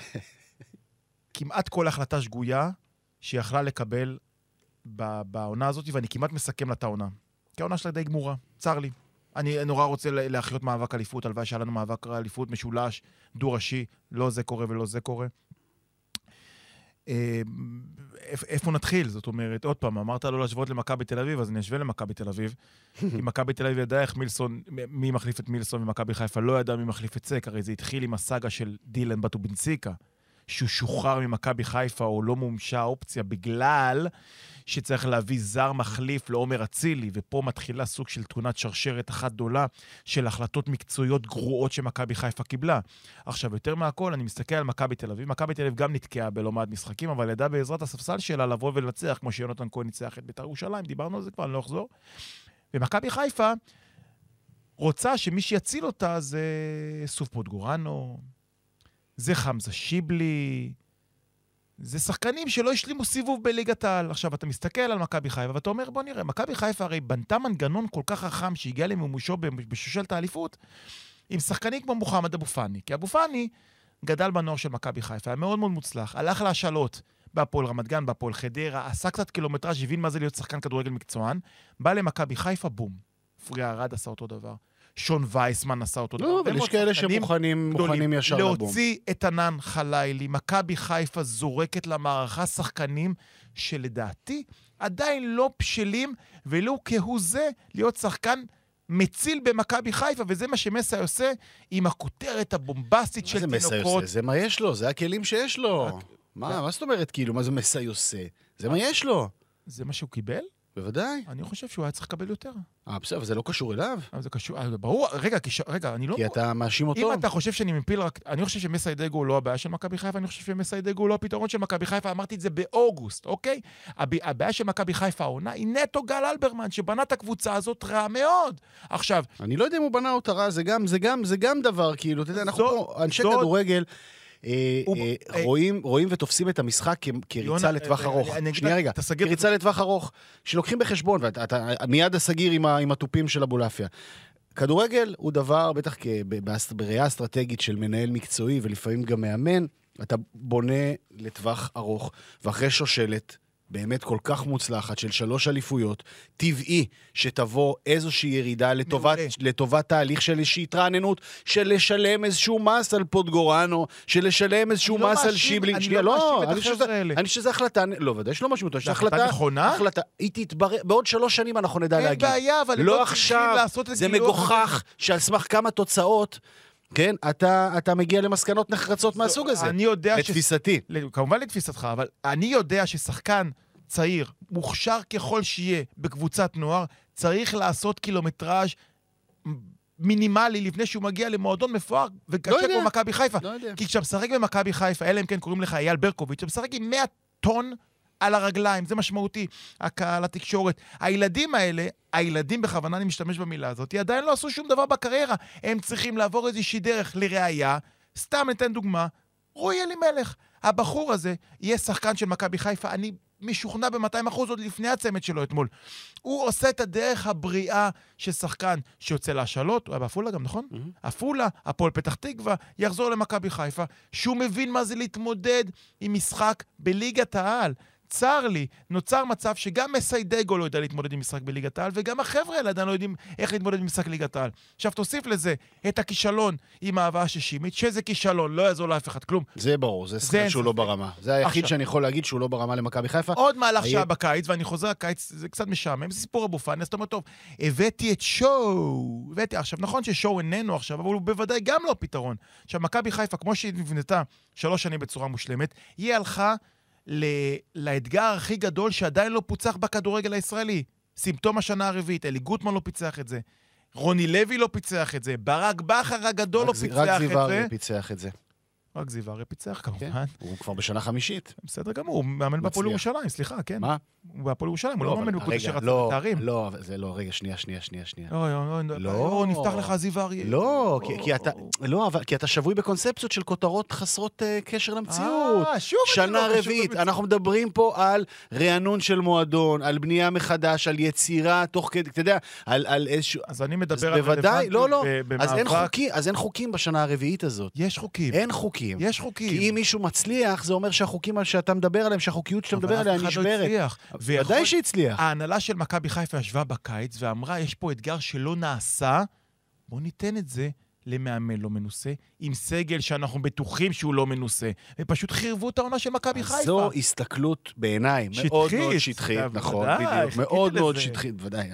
כמעט כל החלטה שגויה שהיא יכלה לקבל בעונה הזאת, ואני כמעט מסכם לה את העונה. כי העונה שלה די גמורה, צר לי. אני נורא רוצה לה- להחיות מאבק אליפות, הלוואי שהיה לנו מאבק אליפות משולש, דו-ראשי, לא זה קורה ולא זה קורה. אה, איפ- איפה נתחיל? זאת אומרת, עוד פעם, אמרת לא להשוות למכבי תל אביב, אז אני אשווה למכבי תל אביב. כי מכבי תל אביב ידעה איך מילסון, מי מחליף את מילסון ומכבי חיפה לא ידע מי מחליף את סק, הרי זה התחיל עם הסאגה של דילן בטובינסיקה, שהוא שוחרר ממכבי חיפה או לא מומשה האופציה בגלל שצריך להביא זר מחליף לעומר אצילי, ופה מתחילה סוג של תאונת שרשרת אחת גדולה של החלטות מקצועיות גרועות שמכבי חיפה קיבלה. עכשיו, יותר מהכל, אני מסתכל על מכבי תל אביב. מכבי תל אביב גם נתקעה בלא מעט משחקים, אבל ידעה בעזרת הספסל שלה לבוא ולנצח, כמו שיונתן כהן ניצח את בית"ר ירושלים, דיברנו על זה כבר, אני לא אחזור. ומכבי חיפה רוצה שמי שיציל אותה זה סוף פוטגורנו, זה חמזה שיבלי, זה שחקנים שלא השלימו סיבוב בליגת העל. עכשיו, אתה מסתכל על מכבי חיפה ואתה אומר, בוא נראה, מכבי חיפה הרי בנתה מנגנון כל כך חכם שהגיע למימושו בשושלת האליפות, עם שחקנים כמו מוחמד אבו פאני. כי אבו פאני גדל בנוער של מכבי חיפה, היה מאוד מאוד מוצלח, הלך להשאלות בהפועל רמת גן, בהפועל חדרה, עשה קצת קילומטראז', הבין מה זה להיות שחקן כדורגל מקצוען, בא למכבי חיפה, בום. פריה ארד עשה אותו דבר. שון וייסמן עשה אותו דבר. לא, אבל יש כאלה שמוכנים ישר לבום. להוציא את ענן חלילי, מכבי חיפה זורקת למערכה שחקנים שלדעתי עדיין לא בשלים, ולו כהוא זה להיות שחקן מציל במכבי חיפה, וזה מה שמסי עושה עם הכותרת הבומבסטית מה של זה מסי תינוקות. עושה? זה מה יש לו, זה הכלים שיש לו. מה, מה זאת אומרת, כאילו, מה זה מסי עושה? זה מה יש לו. זה מה שהוא קיבל? בוודאי. אני חושב שהוא היה צריך לקבל יותר. אה, בסדר, אבל זה לא קשור אליו. אבל זה קשור, אה, ברור, רגע, כי ש- רגע, אני לא... כי אתה מאשים אותו. אם אתה חושב שאני מפיל רק... אני חושב שמסיידגו הוא לא הבעיה של מכבי חיפה, אני חושב שמסיידגו הוא לא הפתרון של מכבי חיפה, אמרתי את זה באוגוסט, אוקיי? הב- הבעיה של מכבי חיפה העונה היא נטו גל אלברמן, שבנה את הקבוצה הזאת רע מאוד. עכשיו, אני לא יודע אם הוא בנה אותה רע, זה גם, זה גם, זה גם דבר, כאילו, אתה יודע, אנחנו פה, אנשי כדורגל, אה, אה, אה, רואים, רואים ותופסים את המשחק כריצה לטווח ארוך. שנייה רגע, כריצה לטווח ארוך, שלוקחים בחשבון, ואתה מיד הסגיר עם התופים של אבולעפיה. כדורגל הוא דבר, בטח בראייה אסטרטגית של מנהל מקצועי ולפעמים גם מאמן, אתה בונה לטווח ארוך, ואחרי שושלת באמת כל כך מוצלחת של שלוש אליפויות, טבעי שתבוא איזושהי ירידה לטובת. לטובת תהליך של איזושהי התרעננות, של לשלם איזשהו מס על פוטגורנו, של לשלם איזשהו אני לא מס על מאשים- שיבלינג. אני שנייה, לא מאשים את אני חושב החבר'ה שזה- האלה. אני חושב שזו החלטה, לא, ודאי שלא מאשים אותו, זו שזו החלטה החלטה נכונה? החלטה, היא תתברר, בעוד שלוש שנים אנחנו נדע אין להגיד. בעיה, אבל לא לא עכשיו, זה מגוחך שעל סמך כמה תוצאות, כן, אתה, אתה מגיע למסקנות נחרצות מהסוג הזה. אני יודע ש... לתפיסתי. כמובן לתפיסתך, אבל אני יודע ששחקן צעיר, מוכשר ככל שיהיה בקבוצת נוער, צריך לעשות קילומטראז' מינימלי לפני שהוא מגיע למועדון מפואר וקשה לא. כמו מכבי חיפה. לא יודע. כי כשאתה משחק במכבי חיפה, אלא אם כן קוראים לך אייל ברקוביץ', אתה משחק עם 100 טון על הרגליים, זה משמעותי. הקהל, התקשורת. הילדים האלה, הילדים בכוונה אני משתמש במילה הזאת, עדיין לא עשו שום דבר בקריירה. הם צריכים לעבור איזושהי דרך. לראיה, סתם ניתן דוגמה, רועי אלימלך. הבחור הזה יהיה שחקן של מכבי חיפה, אני משוכנע ב-200% עוד לפני הצמד שלו אתמול. הוא עושה את הדרך הבריאה של שחקן שיוצא להשאלות, הוא היה בעפולה גם, נכון? עפולה, הפועל פתח תקווה, יחזור למכבי חיפה, שהוא מבין מה זה להתמודד עם משחק בליגת העל. צר לי, נוצר מצב שגם מסיידגו לא יודע להתמודד עם משחק בליגת העל, וגם החבר'ה האלה עדיין לא יודעים איך להתמודד עם משחק ליגת העל. עכשיו תוסיף לזה את הכישלון עם ההבאה השישית, שזה כישלון, לא יעזור לאף אחד כלום. זה ברור, זה זה שחקן שהוא לא ספק. ברמה. זה היחיד עכשיו. שאני יכול להגיד שהוא לא ברמה למכבי חיפה. עוד מהלך היה- שהיה בקיץ, ואני חוזר לקיץ, זה קצת משעמם, זה סיפור אבו פאני, אז אתה אומר, טוב, הבאתי את שואו, הבאתי, עכשיו, נכון ששואו איננו עכשיו, אבל הוא בוודאי גם לא פתרון. עכשיו, מכבי חיפה, כמו שהיא נבנתה שלוש שנים בצורה מושלמת, היא הלכה. לאתגר הכי גדול שעדיין לא פוצח בכדורגל הישראלי. סימפטום השנה הרביעית, אלי גוטמן לא פיצח את זה, רוני לוי לא פיצח את זה, ברק בכר הגדול לא רק פיצח רק את זיו אריה זה. פיצח את זה. רק זיו אריה פיצח, כן. כמובן. הוא כבר בשנה חמישית. בסדר גמור, הוא מאמן בהפועל. ירושלים, סליחה, כן. מה? הוא בהפועל ירושלים, הוא לא אבל מאמן בקבוצה שרצה לא, בתארים. לא, אבל זה לא, רגע, שנייה, שנייה, שנייה, שנייה. לא. אוי, נפתח לך זיו אריה. לא, כי- אתה, לא, אבל כי אתה שבוי בקונספציות של כותרות חסרות אה, קשר למציאות. אה, שוב שנה לא רביעית. אנחנו מדברים פה על רענון של מועדון, על בנייה מחדש, על יצירה תוך כדי, אתה יודע, על, איזשהו... אז אני מדבר על לא, לא, אין, במאבק. אז אין חוקים בשנה הרביעית הזאת. יש חוקים. אין חוקים. יש חוקים. כי אם מישהו מצליח, זה אומר שהחוקים שאתה מדבר עליהם, שהחוקיות שאתה מדבר אבל עליה אף אחד לא נשברת. הצליח. ודאי שהצליח. ההנהלה של מכבי חיפה ישבה בקיץ ואמרה, יש פה אתגר שלא נעשה, בואו ניתן את זה למאמן לא מנוסה, עם סגל שאנחנו בטוחים שהוא לא מנוסה. ופשוט חירבו את העונה של מכבי חיפה. זו הסתכלות בעיניי מאוד מאוד שטחית. אה, נכון, בדיוק, מאוד מאוד. שטחית, בוודאי.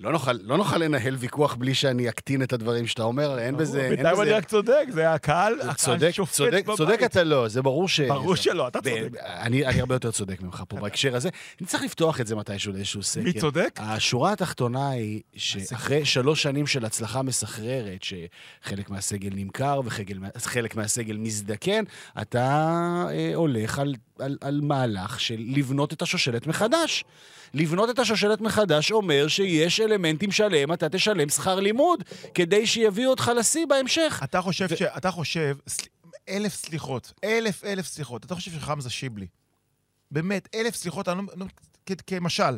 לא נוכל, לא נוכל לנהל ויכוח בלי שאני אקטין את הדברים שאתה אומר, אין בזה, בינתיים אני. רק צודק, זה הקהל, שופט בבית. צודק אתה לא, זה ברור ש... ברור שלא, אתה צודק. אני הרבה יותר צודק ממך פה בהקשר הזה. אני צריך לפתוח את זה מתישהו לאיזשהו סקר. מי צודק? השורה התחתונה היא שאחרי שלוש שנים של הצלחה מסחררת, שחלק מהסגל נמכר וחלק מהסגל מזדקן, אתה אה, הולך על, על, על מהלך של לבנות את השושלת מחדש. לבנות את השושלת מחדש אומר שיש אלמנטים שעליהם אתה תשלם שכר לימוד, כדי שיביאו אותך לשיא בהמשך. אתה חושב ש... אתה חושב... סל- אלף סליחות, אלף אלף סליחות. אתה חושב שחמזה שיבלי, באמת, אלף סליחות, אני לא... לא- כמשל,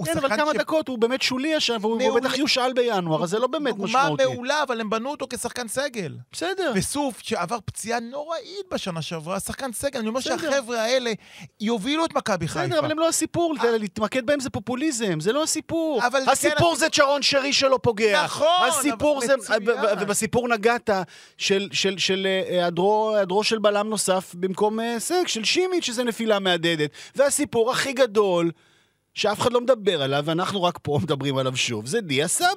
הוא כן, אבל שחקן כמה ש- דקות, הוא באמת שולי עכשיו, והוא. בטח יושאל בינואר, אז זה לא באמת דוגמה משמעותי. מעולה, אבל הם בנו אותו כשחקן סגל. בסדר. וסוף, שעבר פציעה נוראית בשנה שעברה, שחקן סגל, אני אומר. שהחבר'ה האלה יובילו את מכבי חיפה. בסדר, אבל הם לא הסיפור, להתמקד בהם זה פופוליזם, זה לא הסיפור. אבל הסיפור כן, זה צ'רון שרי שלא פוגע. נכון, הסיפור זה, ובסיפור נגעת של- אה, היעדרו של בלם נוסף במקום אה, סק, של שימיץ', שזה נפילה מהדהדת. והסיפור הכי גדול, שאף אחד לא מדבר עליו, ואנחנו רק פה מדברים עליו שוב, זה דיה סבא.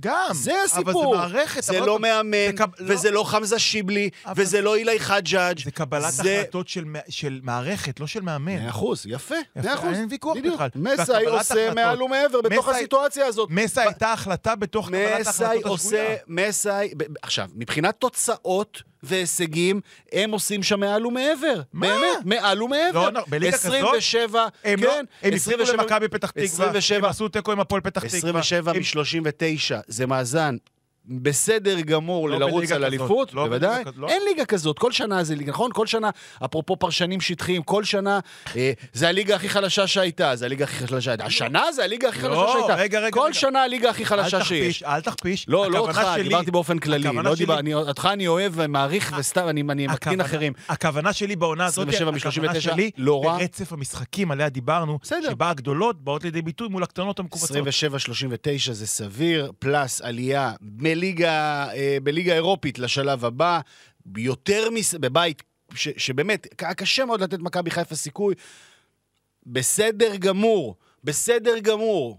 גם. זה אבל הסיפור. זה מערכת. זה אבל לא מאמן, זה קב- לא. וזה לא חמזה שיבלי, אבל- וזה לא אילי חג'אג'. זה קבלת זה- החלטות של של מערכת, לא של מאמן. מאה אחוז, יפה, מאה אחוז. אין ויכוח. בכלל. מסאי עושה החלטות. מעל ומעבר בתוך מסאי- הסיטואציה הזאת. מסה הייתה החלטה בתוך קבלת מסאי ההחלטות עושה, השגויה. מסאי, ב- עכשיו, מבחינת תוצאות והישגים, הם עושים שם מעל ומעבר. מה? באמת, מעל ומעבר. לא, לא, בליגה כזאת? 27, הם לא- כן, הם הפסידו 27 למכבי פתח תקווה, 27 הם עשו תיקו עם הפועל פתח תקווה. 27 הם- מ-39, זה מאזן בסדר גמור לא לרוץ על אליפות, לא בוודאי. בליגה לא. אין ליגה כזאת, כל שנה זה ליגה, נכון? כל שנה, אפרופו פרשנים שטחיים, כל שנה אה, זה הליגה הכי חלשה שהייתה, זה הליגה הכי חלשה שהייתה. השנה זה הליגה הכי לא, חלשה שהייתה. רגע, רגע, כל רגע. שנה הליגה הכי אל חלשה שיש. תכפיש, אל תכפיש. לא, לא אותך, שלי- דיברתי באופן כללי. לא שלי- דיבר, אני, אותך אני אוהב ומעריך, וסתם, אני, אני מקטין הכוונה- אחרים. הכוונה שלי בעונה הזאת, 27 הכוונה מ-39, שלי, לא רע. ברצף המשחקים עליה דיברנו. שבה הגדולות באות לידי ביטוי מול הקטנות המקובצות. 27-39 זה סביר, פלוס עלייה בליגה, אה, בליגה אירופית לשלב הבא, יותר מס... בבית, ש, שבאמת, קשה מאוד לתת מכבי חיפה סיכוי. בסדר גמור, בסדר גמור.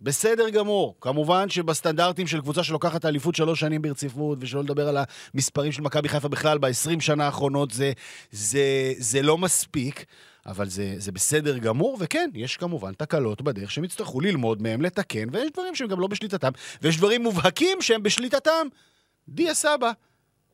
בסדר גמור. כמובן שבסטנדרטים של קבוצה שלוקחת האליפות שלוש שנים ברציפות, ושלא לדבר על המספרים של מכבי חיפה בכלל ב-20 שנה האחרונות, זה, זה, זה לא מספיק. אבל זה, זה בסדר גמור, וכן, יש כמובן תקלות בדרך שהם יצטרכו ללמוד מהם, לתקן, ויש דברים שהם גם לא בשליטתם, ויש דברים מובהקים שהם בשליטתם. דיה סבא.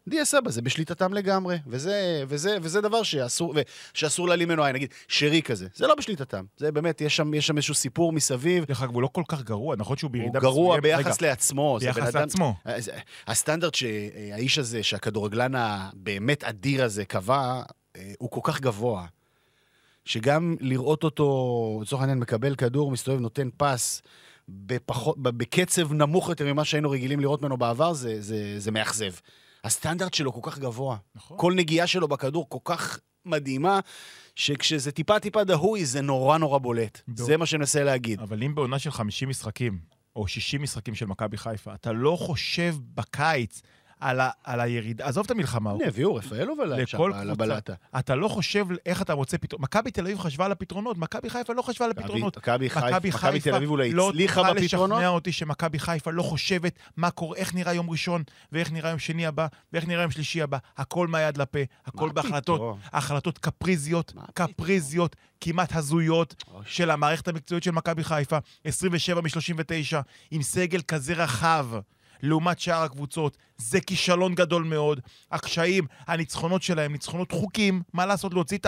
דיה סבא, זה בשליטתם לגמרי, וזה, וזה, וזה דבר שאסור, שאסור להעלים ממנו עין. נגיד, שרי כזה, זה לא בשליטתם. זה באמת, יש שם, יש שם איזשהו סיפור מסביב. דרך אגב, הוא לא כל כך גרוע, נכון שהוא הוא בירידה גרוע מסוימת? ביחס רגע, לעצמו. ביחס אדם- לעצמו. אז, הסטנדרט שהאיש הזה, שהכדורגלן הבאמת אדיר הזה קבע, אה, הוא כל כך גבוה, שגם לראות אותו, לצורך העניין, מקבל כדור, מסתובב, נותן פס, בפחות, בקצב נמוך יותר ממה שהיינו רגילים לראות ממנו בעבר, זה, זה, זה מאכזב. הסטנדרט שלו כל כך גבוה. נכון. כל נגיעה שלו בכדור כל כך מדהימה, שכשזה טיפה-טיפה דהוי, זה נורא נורא בולט. דו. זה מה שאני מנסה להגיד. אבל אם בעונה של 50 משחקים, או 60 משחקים של מכבי חיפה, אתה לא חושב בקיץ על, ה, על הירידה, עזוב את המלחמה, הנה, הביאו רפאלוב עליי שם, על. הבלטה. אתה לא חושב איך אתה מוצא פתרון. מכבי תל אביב חשבה על הפתרונות, מכבי חיפה לא חשבה על הפתרונות. מכבי תל אביב אולי לא הצליחה תוכל בפתרונות. לשכנע אותי שמכבי חיפה לא חושבת מה קורה, איך נראה יום ראשון, ואיך נראה יום שני הבא, ואיך נראה יום שלישי הבא. הכל מהיד לפה, הכל בהחלטות? החלטות קפריזיות? קפריזיות, כמעט הזויות. של המערכת המקצועית של מכבי חיפה, 27 מ-39, עם סגל כזה רחב. לעומת שאר הקבוצות, זה כישלון גדול מאוד. הקשיים, הניצחונות שלהם, ניצחונות חוקים, מה לעשות, להוציא את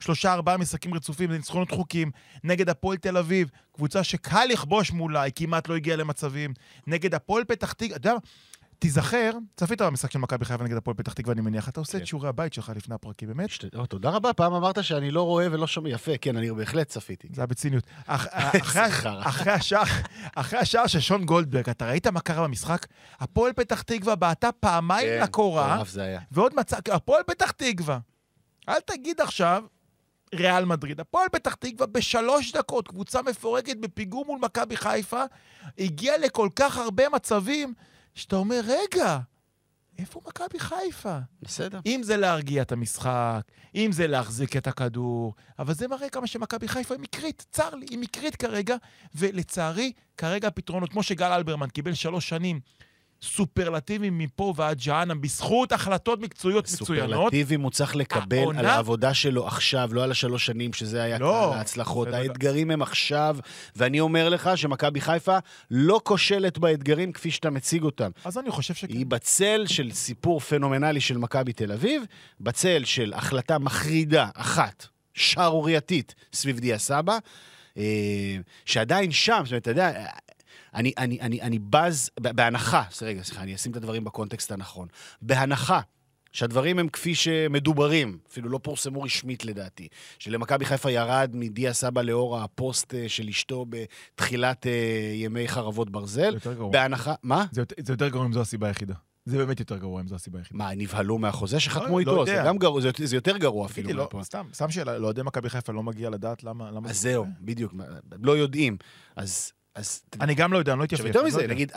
השלושה, ארבעה משחקים רצופים, זה ניצחונות חוקים. נגד הפועל תל אביב, קבוצה שקל לכבוש מולה, היא כמעט לא הגיעה למצבים. נגד הפועל פתח תקווה, אתה יודע מה? תיזכר, צפית במשחק של מכבי חיפה נגד הפועל פתח תקווה, אני מניח, אתה עושה כן. את שיעורי הבית שלך לפני הפרקים, באמת? תודה רבה, פעם אמרת שאני לא רואה ולא שומע. יפה, כן, אני בהחלט צפיתי. זה היה בציניות. אח- אחרי- השער, של שון גולדברג, אתה ראית מה קרה במשחק? הפועל פתח תקווה בעטה פעמיים כן, לקורה. ועוד מצא, הפועל פתח תקווה. אל תגיד עכשיו, ריאל מדריד. הפועל פתח תקווה בשלוש דקות, קבוצה מפורקת בפיגור מול מכבי חיפה, הגיעה לכל כך הרבה מצבים, שאתה אומר, רגע, איפה מכבי חיפה? בסדר. אם זה להרגיע את המשחק, אם זה להחזיק את הכדור, אבל זה מראה כמה שמכבי חיפה היא מקרית, צר לי, היא מקרית כרגע, ולצערי, כרגע הפתרונות, כמו שגל אלברמן קיבל שלוש שנים, סופרלטיביים מפה ועד ג'אנם, בזכות החלטות מקצועיות מצוינות. סופרלטיבים הוא צריך לקבל העונה- על העבודה שלו עכשיו, לא על השלוש שנים שזה היה לא, קהל ההצלחות. ודאי. האתגרים הם עכשיו, ואני אומר לך שמכבי חיפה לא כושלת באתגרים כפי שאתה מציג אותם. אז אני חושב שכן. היא בצל של סיפור פנומנלי של מכבי תל אביב, בצל של החלטה מחרידה אחת, שערורייתית, סביב דיה סבא, אה, שעדיין שם, זאת אומרת, אתה יודע, אני, אני, אני, אני בז, בהנחה, רגע, סליחה, אני אשים את הדברים בקונטקסט הנכון. בהנחה שהדברים הם כפי שמדוברים, אפילו לא פורסמו רשמית לדעתי, שלמכבי חיפה ירד מדיה סבא לאור הפוסט אה, של אשתו בתחילת אה, ימי חרבות ברזל. זה יותר גרוע. בהנחה, מה? זה יותר- זה יותר גרוע אם זו הסיבה היחידה. זה באמת יותר גרוע אם זו הסיבה היחידה. מה, נבהלו מהחוזה שחתמו לא איתו? יודע. זה גם גרוע, זה, זה יותר גרוע אפילו. לא. סתם, סתם שאלה, לאוהדי מכבי חיפה לא מגיע לדעת למה... למה אז זה זהו? בדיוק, לא יודעים. אז... אז אני גם לא יודע, אני לא התייפייף. יותר לא מזה. נגיד,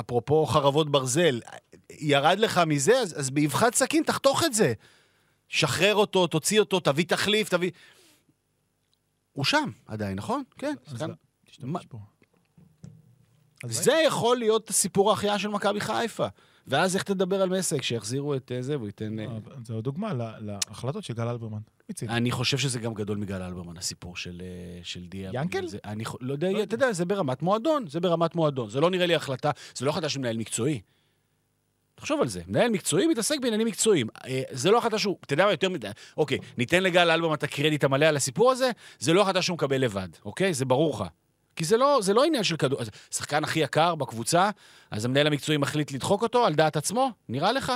אפרופו חרבות ברזל, ירד לך מזה, אז, באבחת סכין תחתוך את זה. שחרר אותו, תוציא אותו, תביא תחליף, תביא... הוא שם עדיין, נכון? כן. לא, זה יכול להיות סיפור ההחייאה של מכבי חיפה. ואז איך תדבר על מסק, שיחזירו את אה, זה והוא ייתן... אה, לא, זו דוגמה להחלטות של גל אלברמן. אני חושב שזה גם גדול מגל אלברמן, הסיפור של, אה, של דיה. ינקל? זה, אני לא יודע, אתה יודע, זה ברמת מועדון, זה ברמת מועדון. זה לא נראה לי החלטה, זה לא החלטה של מנהל מקצועי. תחשוב על זה, מנהל מקצועי מתעסק בעניינים מקצועיים. זה לא החלטה שהוא, אתה יודע מה, יותר מדי, אוקיי, ניתן לגל אלברמן את הקרדיט המלא על הסיפור הזה, זה לא החלטה שהוא מקבל לבד, אוקיי? זה ברור לך. כי זה לא, זה לא עניין של כדור... אז שחקן הכי יקר בקבוצה, אז המנהל המקצועי מחליט לדחוק אותו על דעת עצמו? נראה לך?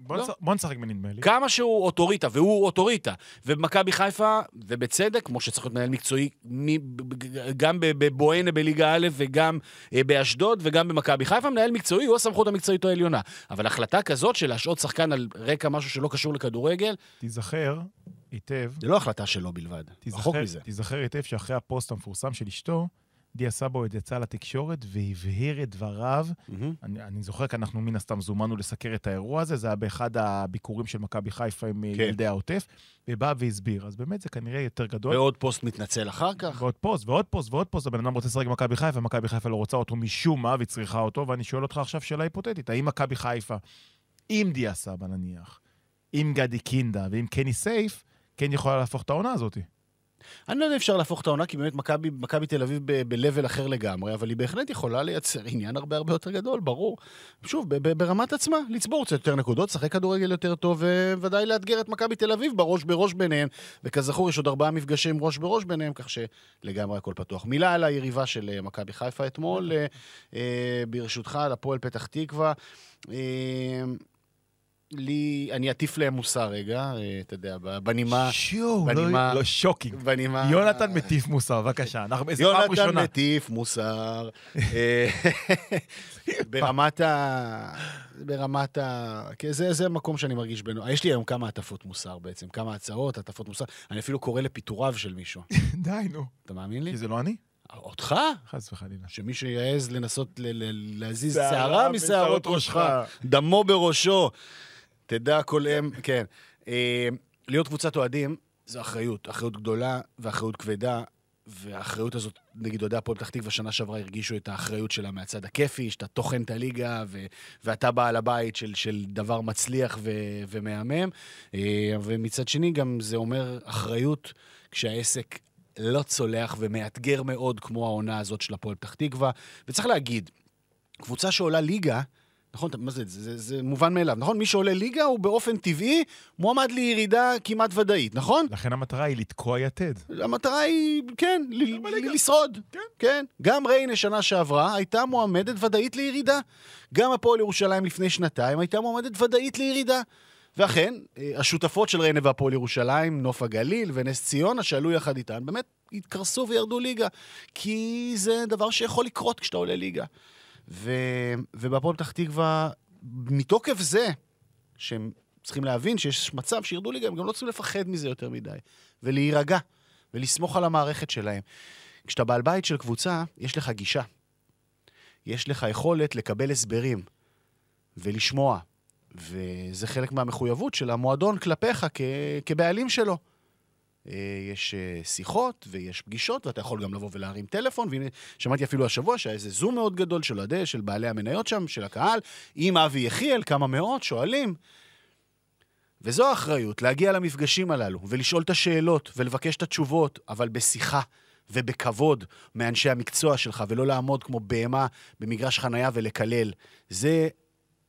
בוא לא. נשחק- בוא נשחק בנדמה לי. כמה שהוא אוטוריטה, והוא אוטוריטה. ובמכבי חיפה, ובצדק, כמו שצריך להיות מנהל מקצועי, מ- ב- ב- גם ב- בבואנה בליגה א' וגם אה, באשדוד וגם במכבי חיפה, מנהל מקצועי הוא הסמכות המקצועית העליונה. אבל החלטה כזאת של להשעות שחקן על רקע משהו שלא קשור לכדורגל, תיזכר היטב, זה לא החלטה שלו בלבד. רחוק תיזכר, מזה. תיזכר היטב שאחרי הפוסט המפורסם של אשתו, דיה סבא יצא לתקשורת והבהיר את דבריו. מהמם. אני, אני זוכר כי אנחנו מן הסתם זומנו לסקר את האירוע הזה, זה היה באחד הביקורים של מכבי חיפה עם כן. ילדי העוטף, ובא והסביר. אז באמת זה כנראה יותר גדול. ועוד פוסט מתנצל אחר כך. ועוד פוסט, ועוד פוסט, ועוד פוסט, הבן אדם רוצה לשחק במכבי חיפה, מכבי חיפה לא רוצה אותו משום מה, והיא צריכה אותו, ואני שואל אותך עכשיו שאלה היפותטית, האם מכבי חיפה, עם דיה סבא נניח, עם גדי קינדה ועם קני סייף, כן יכולה להפוך את העונה הזאת? אני לא יודע אם אפשר להפוך את העונה, כי באמת מכבי- תל אביב ב-level אחר לגמרי, אבל היא בהחלט יכולה לייצר עניין הרבה הרבה יותר גדול, ברור. שוב, ברמת עצמה, לצבור קצת יותר נקודות, לשחק כדורגל יותר טוב, וודאי לאתגר את מכבי תל אביב בראש בראש ביניהם. וכזכור, יש עוד ארבעה מפגשים ראש בראש ביניהם, כך שלגמרי הכל פתוח. מילה על היריבה של אה, מכבי חיפה אתמול, אה, אה, ברשותך, על הפועל פתח תקווה. לי, אני אטיף להם מוסר רגע, אה, אתה יודע, בנימה... שיו, בנימה- לא שוקינג. בנימה... יונתן מטיף מוסר, בבקשה. אנחנו, איזה פעם יונתן ראשונה. מטיף מוסר. אה, ברמת ה... ברמת ה... כי זה, זה מקום שאני מרגיש בנו. יש לי היום כמה הטפות מוסר בעצם, כמה הצעות, הטפות מוסר. אני אפילו קורא לפיטוריו של מישהו. די, נו. אתה מאמין לי? כי זה לא אני? אותך? חס וחלילה. שמישהו יעז לנסות להזיז שערה משערות ראשך. דמו בראשו. תדע כל אם, כן. אה, להיות קבוצת אוהדים זו אחריות, אחריות גדולה ואחריות כבדה, והאחריות הזאת, נגיד אוהדי הפועל פתח תקווה שנה שעברה הרגישו את האחריות שלה מהצד הכיפי, שאתה טוחן את הליגה, ו- ואתה בעל הבית של, של דבר מצליח ו- ומהמם. אה, ומצד שני, גם זה אומר אחריות כשהעסק לא צולח ומאתגר מאוד, כמו העונה הזאת של הפועל פתח תקווה. וצריך להגיד, קבוצה שעולה ליגה, נכון, מה זה, זה, זה, זה מובן מאליו, נכון? מי שעולה ליגה הוא באופן טבעי מועמד לירידה כמעט ודאית, נכון? לכן המטרה היא לתקוע יתד. המטרה היא, כן, ל- ל- לשרוד. כן. כן. גם ריינה שנה שעברה הייתה מועמדת ודאית לירידה. גם הפועל ירושלים לפני שנתיים הייתה מועמדת ודאית לירידה. ואכן, אה, השותפות של ריינה והפועל ירושלים, נוף הגליל ונס ציונה, שעלו יחד איתן, באמת התקרסו וירדו ליגה. כי זה דבר שיכול לקרות כשאתה עולה ליגה. ו... ובהפועל פתח תקווה, מתוקף זה, שהם צריכים להבין שיש מצב שירדו ליגה, הם גם לא צריכים לפחד מזה יותר מדי. ולהירגע, ולסמוך על המערכת שלהם. כשאתה בעל בית של קבוצה, יש לך גישה. יש לך יכולת לקבל הסברים ולשמוע. וזה חלק מהמחויבות של המועדון כלפיך כ- כבעלים שלו. אה, יש אה, שיחות ויש פגישות, ואתה יכול גם לבוא ולהרים טלפון, והנה, שמעתי אפילו השבוע שהיה איזה זום מאוד גדול של אוהדי, של בעלי המניות שם, של הקהל, עם אבי יחיאל, כמה מאות שואלים. וזו האחריות, להגיע למפגשים הללו, ולשאול את השאלות, ולבקש את התשובות, אבל בשיחה ובכבוד מאנשי המקצוע שלך, ולא לעמוד כמו בהמה במגרש חנייה ולקלל. זה,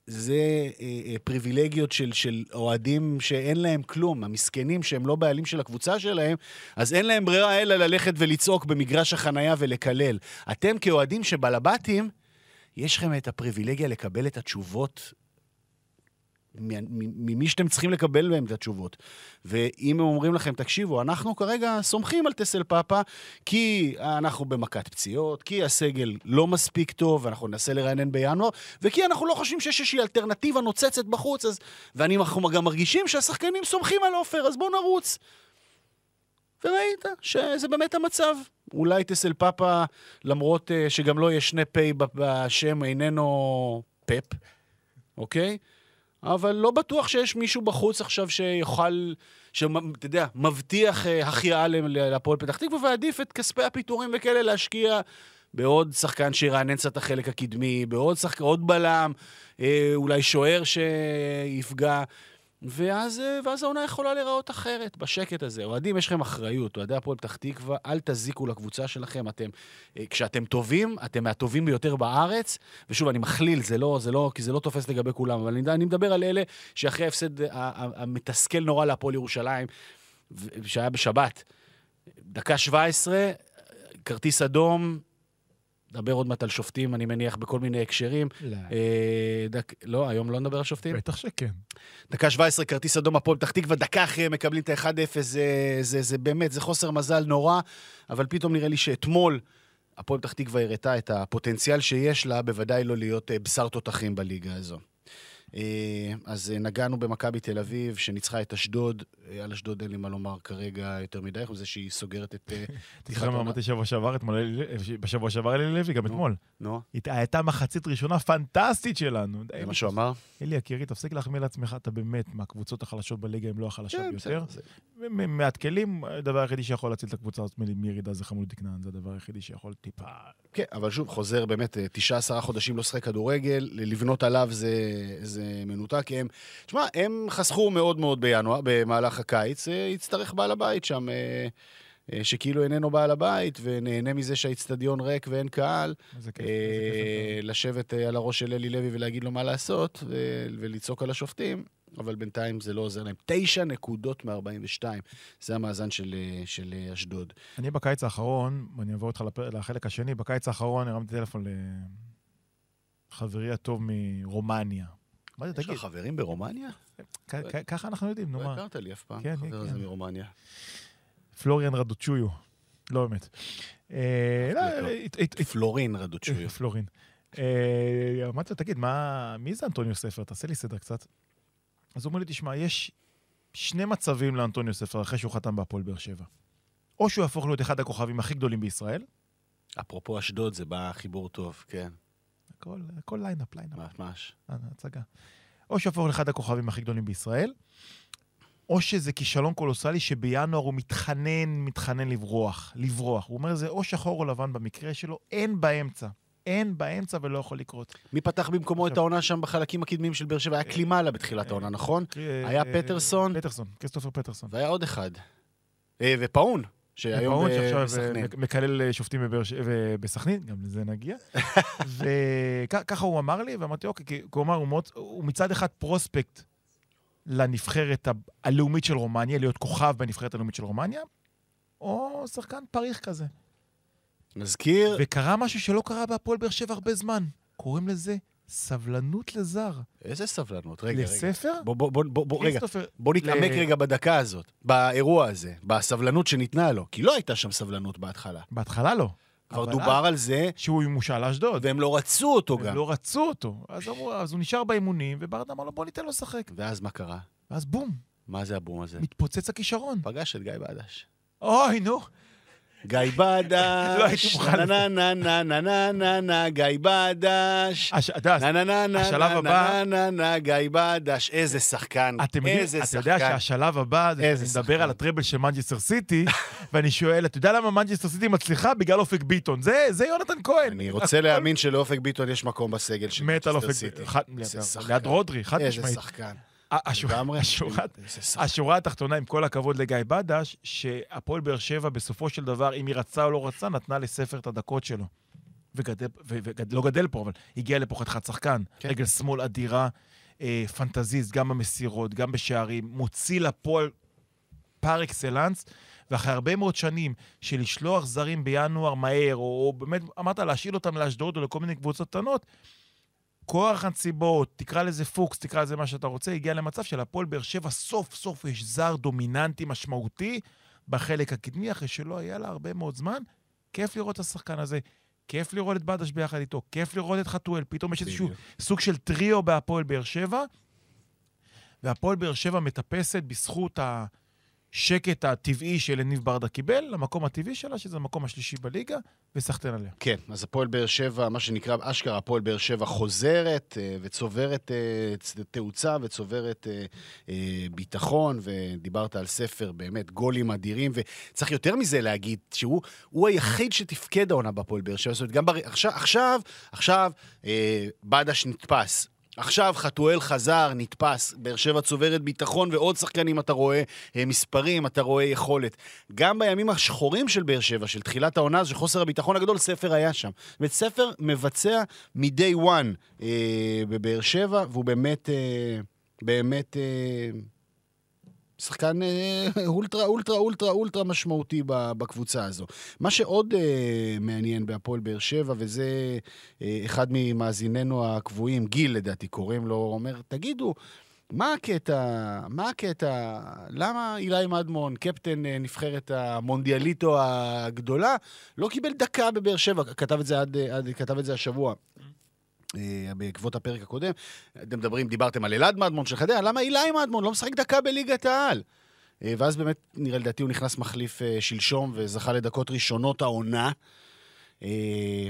זה אה, אה, פריבילגיות של, של אוהדים שאין להם כלום, המסכנים שהם לא בעלים של הקבוצה שלהם, אז אין להם ברירה אלא ללכת ולצעוק במגרש החנייה ולקלל. אתם כאוהדים שבלבטים, יש לכם את הפריבילגיה לקבל את התשובות ממי שאתם צריכים לקבל מהם את התשובות. ואם הם אומרים לכם, תקשיבו, אנחנו כרגע סומכים על טסל פאפה, כי אנחנו במכת פציעות, כי הסגל לא מספיק טוב, ואנחנו ננסה לרענן בינואר, וכי אנחנו לא חושבים שיש איזושהי אלטרנטיבה נוצצת בחוץ, אז... ואנחנו גם מרגישים שהשחקנים סומכים על עופר, אז בואו נרוץ. וראית שזה באמת המצב. אולי טסל פאפה, למרות uh, שגם לא יש שני פ' בשם, איננו פפ, אוקיי? אבל לא בטוח שיש מישהו בחוץ עכשיו שיוכל, שאתה יודע, מבטיח uh, החייאה להפועל פתח תקווה, ועדיף את כספי הפיטורים וכאלה להשקיע בעוד שחקן שירענן קצת החלק הקדמי, בעוד שחקן, עוד בלם, uh, אולי שוער שיפגע. ואז, אה, ואז העונה יכולה להיראות אחרת, בשקט הזה. אוהדים, יש לכם אחריות. אוהדי הפועל פתח תקווה, אל תזיקו לקבוצה שלכם. אתם, אה, כשאתם טובים, אתם מהטובים ביותר בארץ. ושוב, אני מכליל, זה לא, זה לא, כי זה לא תופס לגבי כולם, אבל אני, אני מדבר על אלה שאחרי ההפסד המתסכל נורא להפועל ירושלים, שהיה בשבת, דקה 17, כרטיס אדום, נדבר עוד מעט על שופטים, אני מניח, בכל מיני הקשרים. לא. אה, דק... לא, היום לא נדבר על שופטים? בטח שכן. דקה 17, כרטיס אדום, הפועל פתח תקווה, דקה אחרי מקבלים את ה-1-0, זה, זה, זה באמת, זה חוסר מזל נורא, אבל פתאום נראה לי שאתמול הפועל פתח תקווה הראתה את הפוטנציאל שיש לה, בוודאי לא להיות אה, בשר תותחים בליגה הזו. אה, אז אה, נגענו במכבי תל אביב, שניצחה את אשדוד. אה, על אשדוד אין לי מה לומר כרגע יותר מדי, חוץ מזה שהיא סוגרת את... תזכר מה אמרתי שבוע שעבר, בשבוע שעבר אלי לוי, גם אתמול. נו. הייתה מחצית ראשונה פנטסטית שלנו. זה מה שהוא אמר? אלי יקירי, תפסיק להחמיא לעצמך, אתה באמת מהקבוצות החלשות בליגה, אם לא החלשה כן, ביותר. מעט כלים, הדבר היחידי שיכול להציל את הקבוצה הזאת מירידה זה חמוד דקנן, זה הדבר היחידי שיכול טיפה... כן, אבל שוב, חוזר באמת, תשעה, עשרה חודשים לא שחק כדורגל, לבנות עליו זה, זה מנותק, כי הם... תשמע, הם חסכו מאוד מאוד בינואר, במהלך הקיץ, אה, יצטרך בעל הבית שם, אה, אה, שכאילו איננו בעל הבית, ונהנה מזה שהאיצטדיון ריק ואין קהל, כיף, כיף. לשבת על הראש של אלי לוי ולהגיד לו מה לעשות, ולצעוק על השופטים. אבל בינתיים זה לא עוזר להם. תשע נקודות מ-42, זה המאזן של, של אשדוד. אני בקיץ האחרון, ואני אעבור איתך לפ- לחלק השני, בקיץ האחרון הרמתי טלפון לחברי הטוב מרומניה. יש לך חברים ברומניה? ככה אנחנו יודעים, נו לא מה. הכרת לי אף פעם, כן, חבר כן, הזה. מרומניה. פלוריאן רדוצ'ויו. לא באמת. אה, לא, לא. הת- הת- פלורין רדוצ'ויו. פלורין. אה, אמרתי לו, תגיד, מי זה אנטוניו ספר? תעשה לי סדר קצת. אז הוא אומר לי, תשמע, יש שני מצבים לאנטוניו ספר אחרי שהוא חתם בהפועל באר שבע. או שהוא יהפוך להיות אחד הכוכבים הכי גדולים בישראל, אפרופו אשדוד, זה בא חיבור טוב, כן, הכל, הכל lineup, lineup, ממש. אה, הצגה. או שיהפוך לאחד הכוכבים הכי גדולים בישראל, או שזה כישלון קולוסלי שבינואר הוא מתחנן, מתחנן לברוח, לברוח. הוא אומר, זה או שחור או לבן במקרה שלו, אין באמצע. אין באמצע ולא יכול לקרות. מי פתח במקומו את העונה שם בחלקים הקדמיים של באר שבע? היה קלימאלה בתחילת העונה, נכון? היה אה, פטרסון. פטרסון, כריסטופר פטרסון. והיה עוד אחד. אה, ופאון, שהיום שעכשיו בסכנין. אה, מקלל אה, שופטים בסכנין, גם לזה נגיע. וככה הוא אמר לי, ואמרתי, אוקיי, כי הוא מצד אחד פרוספקט לנבחרת הלאומית של רומניה, להיות כוכב בנבחרת הלאומית של רומניה, או שחקן פריך כזה. נזכיר, וקרה משהו שלא קרה בהפועל באר שבע הרבה זמן. קוראים לזה סבלנות לזר. איזה סבלנות, רגע, רגע. לספר? בוא, בוא, בוא, בוא, בוא, רגע, בוא נתעמק ל- רגע בדקה הזאת, באירוע הזה, בסבלנות שניתנה לו, כי לא הייתה שם סבלנות בהתחלה. בהתחלה לא. כבר דובר על זה, שהוא מושאל לאשדוד. והם לא רצו אותו הם גם. לא רצו אותו. אז אמרו, אז הוא נשאר באימונים, וברדה אמר לו, בוא ניתן לו לשחק. ואז מה קרה? ואז בום, מה זה הבום הזה? מתפוצץ הכישרון. פגש את גיא בדש. אוי, נו. גיא בדש, לא מוכן נה נה נה נה נה נה נה גיא בדש, נה נה נה נה נה נה נה נה גיא בדש, איזה שחקן, איזה אתה יודע שחקן. שהשלב הבא, שאני מדבר שחקן. על ה treble של מנצ'סטר סיטי, ואני שואל, אתה יודע למה מנצ'סטר סיטי מצליחה? בגלל אופק ביטון. זה יונתן כהן. אני רוצה להאמין שלאופק ביטון יש מקום בסגל של מת על אופק סיטי. ביטון. ליד- שחקן. רודרי, חד משמעית. שחקן. איזה שחקן. השורה התחתונה, עם כל הכבוד לגיא בדש, שהפועל באר שבע בסופו של דבר, אם היא רצה או לא רצה, נתנה לספר את הדקות שלו. וגדל, ו- וגד, לא גדל פה, אבל הגיע לפה חתיכת שחקן. כן. רגל שמאל אדירה, אה, פנטזיסט, גם במסירות, גם בשערים, מוציא לפועל פר אקסלנס, ואחרי הרבה מאוד שנים של לשלוח זרים בינואר מהר, או, או באמת, אמרת, להשאיל אותם לאשדוד או לכל מיני קבוצות קטנות, כוח הנסיבות, תקרא לזה פוקס, תקרא לזה מה שאתה רוצה, הגיע למצב שלהפועל באר שבע סוף סוף יש זר דומיננטי משמעותי בחלק הקדמי, אחרי שלא היה לה הרבה מאוד זמן. כיף לראות את השחקן הזה, כיף לראות את בדש ביחד איתו, כיף לראות את חתואל, פתאום יש איזשהו. סוג של טריו בהפועל באר שבע, והפועל באר שבע מטפסת בזכות השקט הטבעי שלניב ברדה קיבל, למקום הטבעי שלה, שזה המקום השלישי בליגה, וסחטיין עליה. כן, אז הפועל באר שבע, מה שנקרא אשכרה, הפועל באר שבע חוזרת אה, וצוברת אה, תאוצה וצוברת אה, ביטחון, ודיברת על ספר, באמת, גולים אדירים, וצריך יותר מזה להגיד, שהוא הוא היחיד שתפקד העונה בהפועל באר שבע, זאת אומרת, גם בר... עכשיו, עכשיו, עכשיו, בדש נתפס. עכשיו חתואל חזר, נתפס, באר שבע צוברת ביטחון ועוד שחקנים אתה רואה אה, מספרים, אתה רואה יכולת. גם בימים השחורים של באר שבע, של תחילת העונה, של חוסר הביטחון הגדול, ספר היה שם. זאת אומרת, ספר מבצע מ-day one אה, בבאר שבע, והוא באמת, אה, באמת אה, שחקן אה, אולטרה, אולטרה, אולטרה, אולטרה משמעותי בקבוצה הזו. מה שעוד אה, מעניין בהפועל באר שבע, וזה אה, אחד ממאזיננו הקבועים, גיל לדעתי קוראים לו, אומר, תגידו, מה הקטע, מה הקטע, למה אילי מדמון, קפטן אה, נבחרת המונדיאליטו הגדולה, לא קיבל דקה בבאר שבע, כתב את זה, עד, אה, עד, כתב את זה השבוע. אה, בעקבות הפרק הקודם, אתם מדברים, דיברתם על אלעד מדמון של חדרה, למה אילי מדמון לא משחק דקה בליגת העל? אה, ואז באמת, נראה לדעתי, הוא נכנס מחליף אה, שלשום וזכה לדקות ראשונות העונה. אה,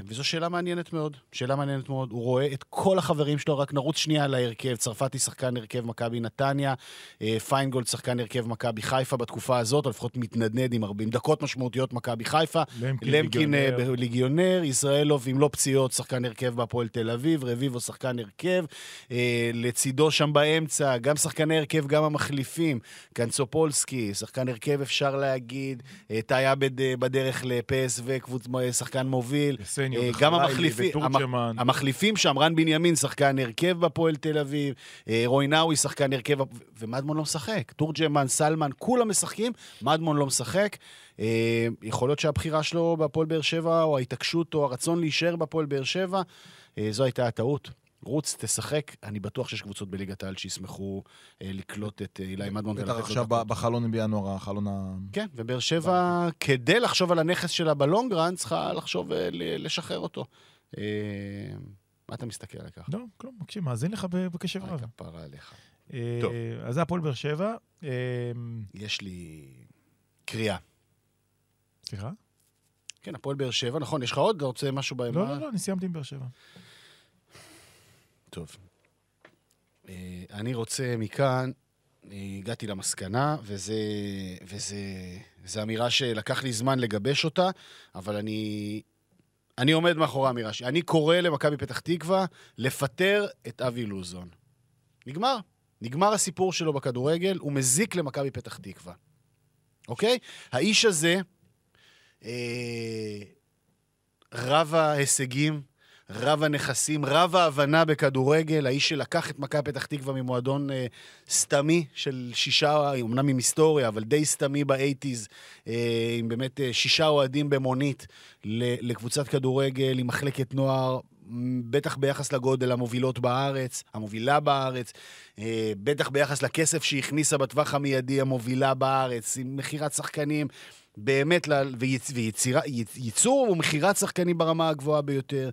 וזו שאלה מעניינת מאוד, שאלה מעניינת מאוד. הוא רואה את כל החברים שלו, רק נרוץ שנייה על ההרכב. צרפתי שחקן הרכב מכבי נתניה, אה, פיינגולד שחקן הרכב מכבי חיפה בתקופה הזאת, או לפחות מתנדנד עם 40 דקות משמעותיות מכבי חיפה. למקין, למקין אה, ליגיונר. ליגיונר, ישראלוב עם לא פציעות, שחקן הרכב בהפועל תל אביב, רביבו שחקן הרכב. לצידו שם באמצע, גם שחקני הרכב, גם המחליפים. קנצופולסקי, שחקן הרכב אפשר להגיד. אה, בדרך לפס ושחקן מוביל. יסניו אה, גם המחליפים. המ- המחליפים שם, רן בנימין, שחקן הרכב בהפועל תל אביב, אה, רוי נאווי, שחקן הרכב, ומדמון לא משחק. תורג'מן, סלמן, כולם משחקים, מדמון לא משחק. אה, יכול להיות שהבחירה שלו בהפועל באר שבע, או ההתעקשות, או הרצון להישאר בהפועל באר שבע, זו הייתה הטעות. רוץ, תשחק, אני בטוח שיש קבוצות בליגת העל שישמחו אה, לקלוט את אה, אילי מדמון. בטח עכשיו בחלון בינואר, החלון ה... כן, ובאר שבע, כדי לחשוב על הנכס שלה בלונגרן, צריכה לחשוב אה, לשחרר אותו. אה, מה אתה מסתכל על כך? לא, כלום, מקשיב, מאזין לך בקשב היי, רב. כפרה עליך. אה, טוב. אז זה הפועל באר שבע. אה, יש לי קריאה. סליחה? כן, הפועל באר שבע, נכון, יש לך עוד? אתה רוצה משהו בהם? לא, לא, לא, אני סיימתי עם באר שבע. טוב. אה, אני רוצה מכאן, אה, הגעתי למסקנה, וזה, וזה, זו אמירה שלקח לי זמן לגבש אותה, אבל אני, אני עומד מאחורי האמירה שלי. אני קורא למכבי פתח תקווה לפטר את אבי לוזון. נגמר. נגמר הסיפור שלו בכדורגל, הוא מזיק למכבי פתח תקווה. אוקיי? האיש הזה, אה, רב ההישגים, רב הנכסים, רב ההבנה בכדורגל, האיש שלקח את מכבי פתח תקווה ממועדון אה, סתמי של שישה, אמנם עם היסטוריה, אבל די סתמי באייטיז, אה, עם באמת אה, שישה אוהדים במונית לקבוצת כדורגל, עם מחלקת נוער, בטח ביחס לגודל המובילות בארץ, המובילה בארץ, אה, בטח ביחס לכסף שהכניסה בטווח המיידי המובילה בארץ, עם מכירת שחקנים. באמת, ייצור ומכירת שחקנים ברמה הגבוהה ביותר.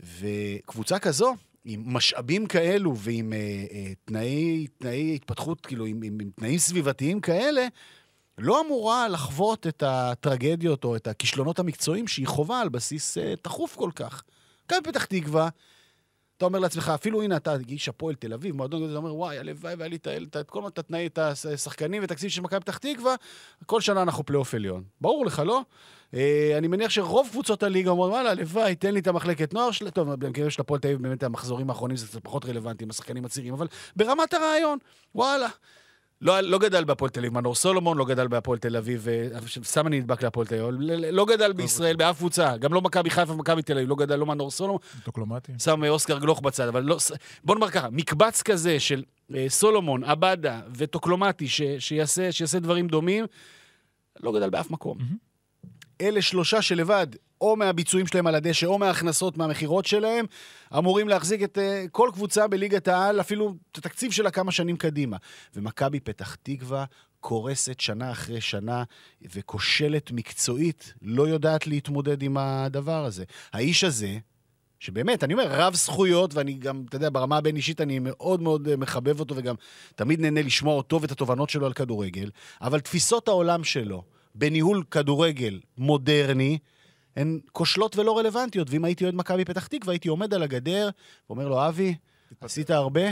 וקבוצה כזו, עם משאבים כאלו ועם אה, אה, תנאי, תנאי התפתחות, כאילו, עם, עם, עם תנאים סביבתיים כאלה, לא אמורה לחוות את הטרגדיות או את הכישלונות המקצועיים שהיא חווה על בסיס אה, תכוף כל כך. גם בפתח תקווה, אתה אומר לעצמך, אפילו הנה, אתה איש הפועל תל אביב, מועדון גדול, אתה אומר, וואי, הלוואי והיה לי את כל את התנאי, את השחקנים ותקציב של מכבי פתח תקווה, כל שנה אנחנו פלייאוף עליון. ברור לך, לא? אה, אני מניח שרוב קבוצות הליגה אומרות, וואלה, הלוואי, תן לי את המחלקת נוער שלה. טוב, במקרה של הפועל תל אביב, באמת המחזורים האחרונים זה קצת פחות רלוונטי עם השחקנים הצעירים, אבל ברמת הרעיון, וואלה. לא, לא גדל בהפועל תל אביב, מנור סולומון לא גדל בהפועל תל אביב, אה, סתם אני נדבק להפועל תל אביב, אבל ל- לא גדל בישראל באף קבוצה, גם לא מכבי חיפה ומכבי תל אביב, לא גדל לא מנור סולומון, טוקלומטי. שם אה, אוסקר גלוך בצד, אבל לא... בוא נאמר ככה, מקבץ כזה של אה, סולומון, עבדה וטוקלומטי ש, שיעשה, שיעשה דברים דומים, לא גדל באף מקום. מהמם. אלה שלושה שלבד או מהביצועים שלהם על הדשא, או מההכנסות מהמכירות שלהם, אמורים להחזיק את uh, כל קבוצה בליגת העל, אפילו את התקציב שלה כמה שנים קדימה. ומכבי פתח תקווה קורסת שנה אחרי שנה, וכושלת מקצועית, לא יודעת להתמודד עם הדבר הזה. האיש הזה, שבאמת, אני אומר, רב זכויות, ואני גם, אתה יודע, ברמה הבין-אישית אני מאוד מאוד אה, מחבב אותו, וגם תמיד נהנה לשמוע אותו ואת התובנות שלו על כדורגל, אבל תפיסות העולם שלו בניהול כדורגל מודרני, הן כושלות ולא רלוונטיות. ואם הייתי אוהד מכבי פתח תקווה, הייתי עומד על הגדר ואומר לו, אבי, עשית הרבה,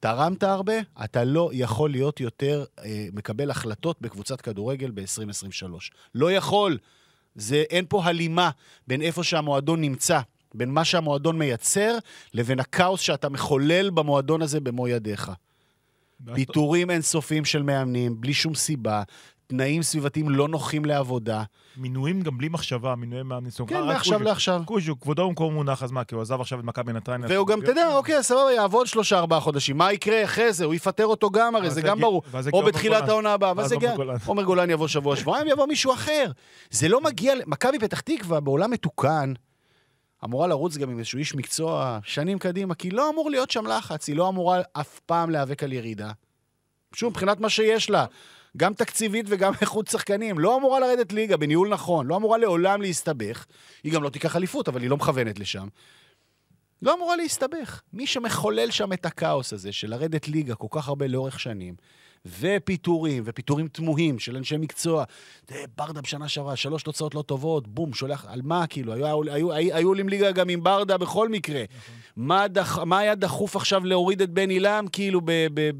תרמת הרבה, אתה לא יכול להיות יותר אה, מקבל החלטות בקבוצת כדורגל ב-2023. לא יכול. זה, אין פה הלימה בין איפה שהמועדון נמצא, בין מה שהמועדון מייצר, לבין הכאוס שאתה מחולל במועדון הזה במו ידיך. פיטורים אינסופיים של מאמנים, בלי שום סיבה, תנאים סביבתיים לא נוחים לעבודה. מינויים גם בלי מחשבה, מינויי. זאת אומרת, כן, רק מעכשיו. לעכשיו. קוז'וק, כבודו במקום מונח, אז מה, כי הוא עזב עכשיו את מכבי נתניה. והוא גם, אתה יודע, אוקיי, סבבה, יעבוד שלושה, ארבעה חודשים. מה יקרה אחרי זה? הוא יפטר אותו גם, הרי זה גם ברור. או בתחילת. העונה הבאה, ואז ואז יגיע... עומר גולן. יבוא שבוע, שבועיים, יבוא מישהו אחר. זה לא מגיע... מכבי פתח תקווה, בעולם מתוקן, אמורה לרוץ גם עם איזשהו איש מקצוע שנים קדימה, כי לא אמור להיות שם לחץ, היא לא אמורה אף פעם להיאבק על ירידה. שוב, מבחינת מה שיש לה, גם תקציבית וגם איכות שחקנים, לא אמורה לרדת ליגה בניהול נכון, לא אמורה לעולם להסתבך. היא גם לא תיקח אליפות, אבל היא לא מכוונת לשם. לא אמורה להסתבך. מי שמחולל שם את הכאוס הזה של לרדת ליגה כל כך הרבה לאורך שנים, ופיטורים, ופיטורים תמוהים של אנשי מקצוע. זה ברדה בשנה שעברה, שלוש תוצאות לא טובות, בום, שולח, על מה כאילו? היו, היו, היו, היו עולים ליגה גם עם ברדה בכל מקרה. מה, דח, מה היה דחוף עכשיו להוריד את בן עילם, כאילו, ב, ב,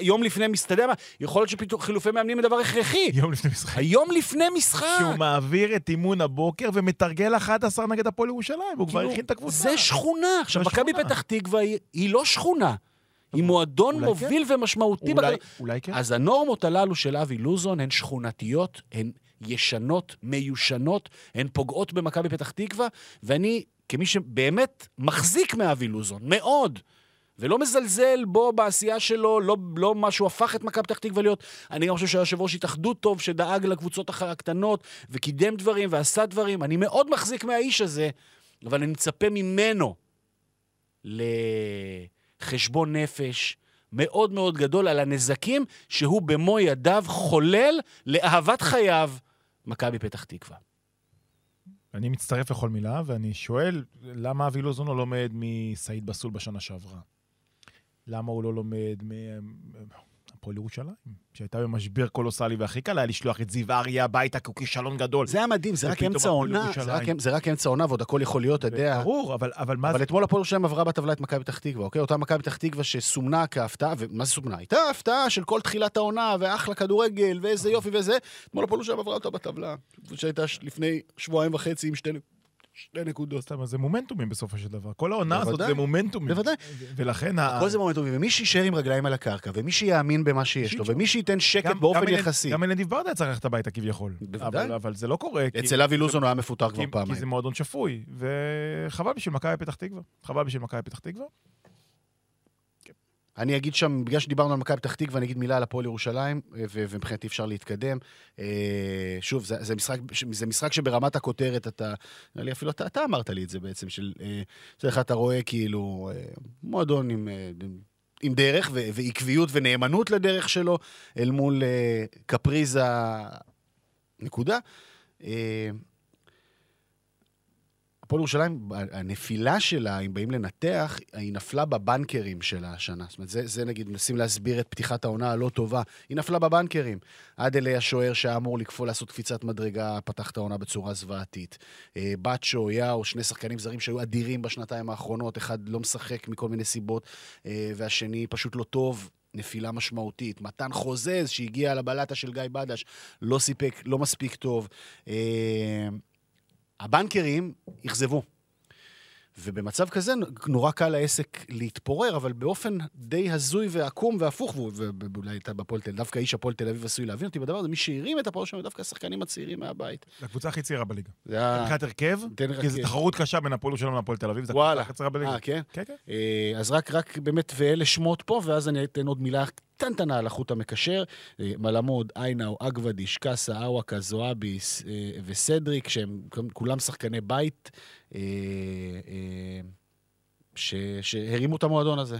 יום לפני, מס- אתה יודע מה, יכול להיות שחילופי מאמנים זה דבר הכרחי. יום לפני משחק. היום לפני משחק. שהוא מעביר את אימון הבוקר ומתרגל 11 נגד הפועל ירושלים, הוא כבר כאילו, הכין את הקבוצה. זה שכונה. עכשיו, מכבי. פתח תקווה היא לא שכונה. היא מועדון אולי מוביל ומשמעותי. אולי, בכדור- אולי כן. אז הנורמות הללו של אבי לוזון הן שכונתיות, הן ישנות, מיושנות, הן פוגעות במכבי פתח תקווה, ואני, כמי שבאמת מחזיק מאבי לוזון, מאוד, ולא מזלזל בו בעשייה שלו, לא, לא מה שהוא הפך את מכבי פתח תקווה להיות. אני גם חושב שהיה יושב ראש התאחדות טוב, שדאג לקבוצות הקטנות, וקידם דברים ועשה דברים. אני מאוד מחזיק מהאיש הזה, אבל אני מצפה ממנו לחשבון נפש מאוד מאוד גדול על הנזקים שהוא במו ידיו חולל לאהבת חייו, מכבי פתח תקווה. אני מצטרף לכל מילה, ואני שואל, למה אבי לוזון לא לומד מסעיד בסול בשנה שעברה? למה הוא לא לומד מהפועל ירושלים, שהייתה במשבר קולוסלי, והכי קל היה לשלוח את זיו אריה הביתה, כי הוא כישלון גדול. זה היה מדהים, זה רק אמצע הפועל עונה. זה רק- אמצע עונה ועוד הכל יכול להיות, אתה יודע. ברור, אבל, אבל מה אבל זה... אתמול הפועל ירושלים עברה בטבלה את מכבי פתח תקווה, אוקיי? אותה מכבי פתח תקווה שסומנה כהפתעה, ומה זה סומנה? הייתה הפתעה של כל תחילת העונה, ואחלה כדורגל, ואיזה יופי וזה. אתמול הפועל ירושלים עברה אותה בטבלה. שהייתה לפני שבועיים וחצי עם שתי, שתי נקודות. סתם, זה מומנטומים בסופו של דבר. כל העונה הזאת. זה מומנטומים. בוודאי. ולכן... ה- הכל זה מומנטומי, ומי שיישאר עם רגליים על הקרקע, ומי שיאמין במה שיש לו, ומי שייתן שקט באופן יחסי. גם אלניב ברדה היה צריך ללכת הביתה כביכול. בוודאי. אבל, זה לא קורה. כי- אצל אבי לוזון הוא היה מפוטר כי, כבר כי פעמיים. זה מועדון שפוי, וחבל בשביל מכבי פתח תקווה. חבל בשביל מכבי פתח תקווה. אני אגיד שם, בגלל שדיברנו על מכבי פתח תקווה, אני אגיד מילה על הפועל ירושלים, ומבחינתי אפשר להתקדם. אה, שוב, זה, זה, משחק, זה משחק שברמת הכותרת אתה, נראה לי אפילו אתה, אתה אמרת לי את זה בעצם, של, אה, יודע, אתה רואה כאילו אה, מועדון עם, עם דרך ו- ועקביות ונאמנות לדרך שלו, אל מול קפריזה, נקודה. אה, הפועל ירושלים, הנפילה שלה, אם באים לנתח, היא נפלה בבנקרים שלה השנה. זאת אומרת, זה, זה נגיד, מנסים להסביר את פתיחת העונה הלא טובה. היא נפלה בבנקרים. אדלי השוער שהיה אמור לקפוא לעשות קפיצת מדרגה, פתח את העונה בצורה זוועתית. אה, בצ'ו, יאו, שני שחקנים זרים שהיו אדירים בשנתיים האחרונות, אחד לא משחק מכל מיני סיבות, אה, והשני פשוט לא טוב. נפילה משמעותית. מתן חוזז, שהגיע לבלטה של גיא בדש, לא סיפק, לא מספיק טוב. הבנקרים אכזבו. ובמצב כזה נורא קל לעסק להתפורר, אבל באופן די הזוי ועקום והפוך, ואולי אתה בפועל תל אביב, דווקא איש הפועל תל אביב עשוי להבין אותי בדבר הזה, מי שהרים את הפועל שלנו דווקא השחקנים הצעירים מהבית. זו הקבוצה הכי צעירה בליגה. זה היה... מבחינת הרכב, לי רק- כי זו תחרות קשה בין הפועל ירושלים להפועל תל אביב, זו. הקבוצה הכי צעירה בליגה. אה, כן? כן, כן. אה, אז רק, רק באמת, ואלה שמות פה, ואז אני אתן עוד מילה קטנטנה על החוט המקשר. אה, מלמוד, איינאו, אגוודיש, קאסה, אוואקה, זועביס אה, וסדריק, שהם כולם שחקני בית, אה, ש, שהרימו את המועדון הזה.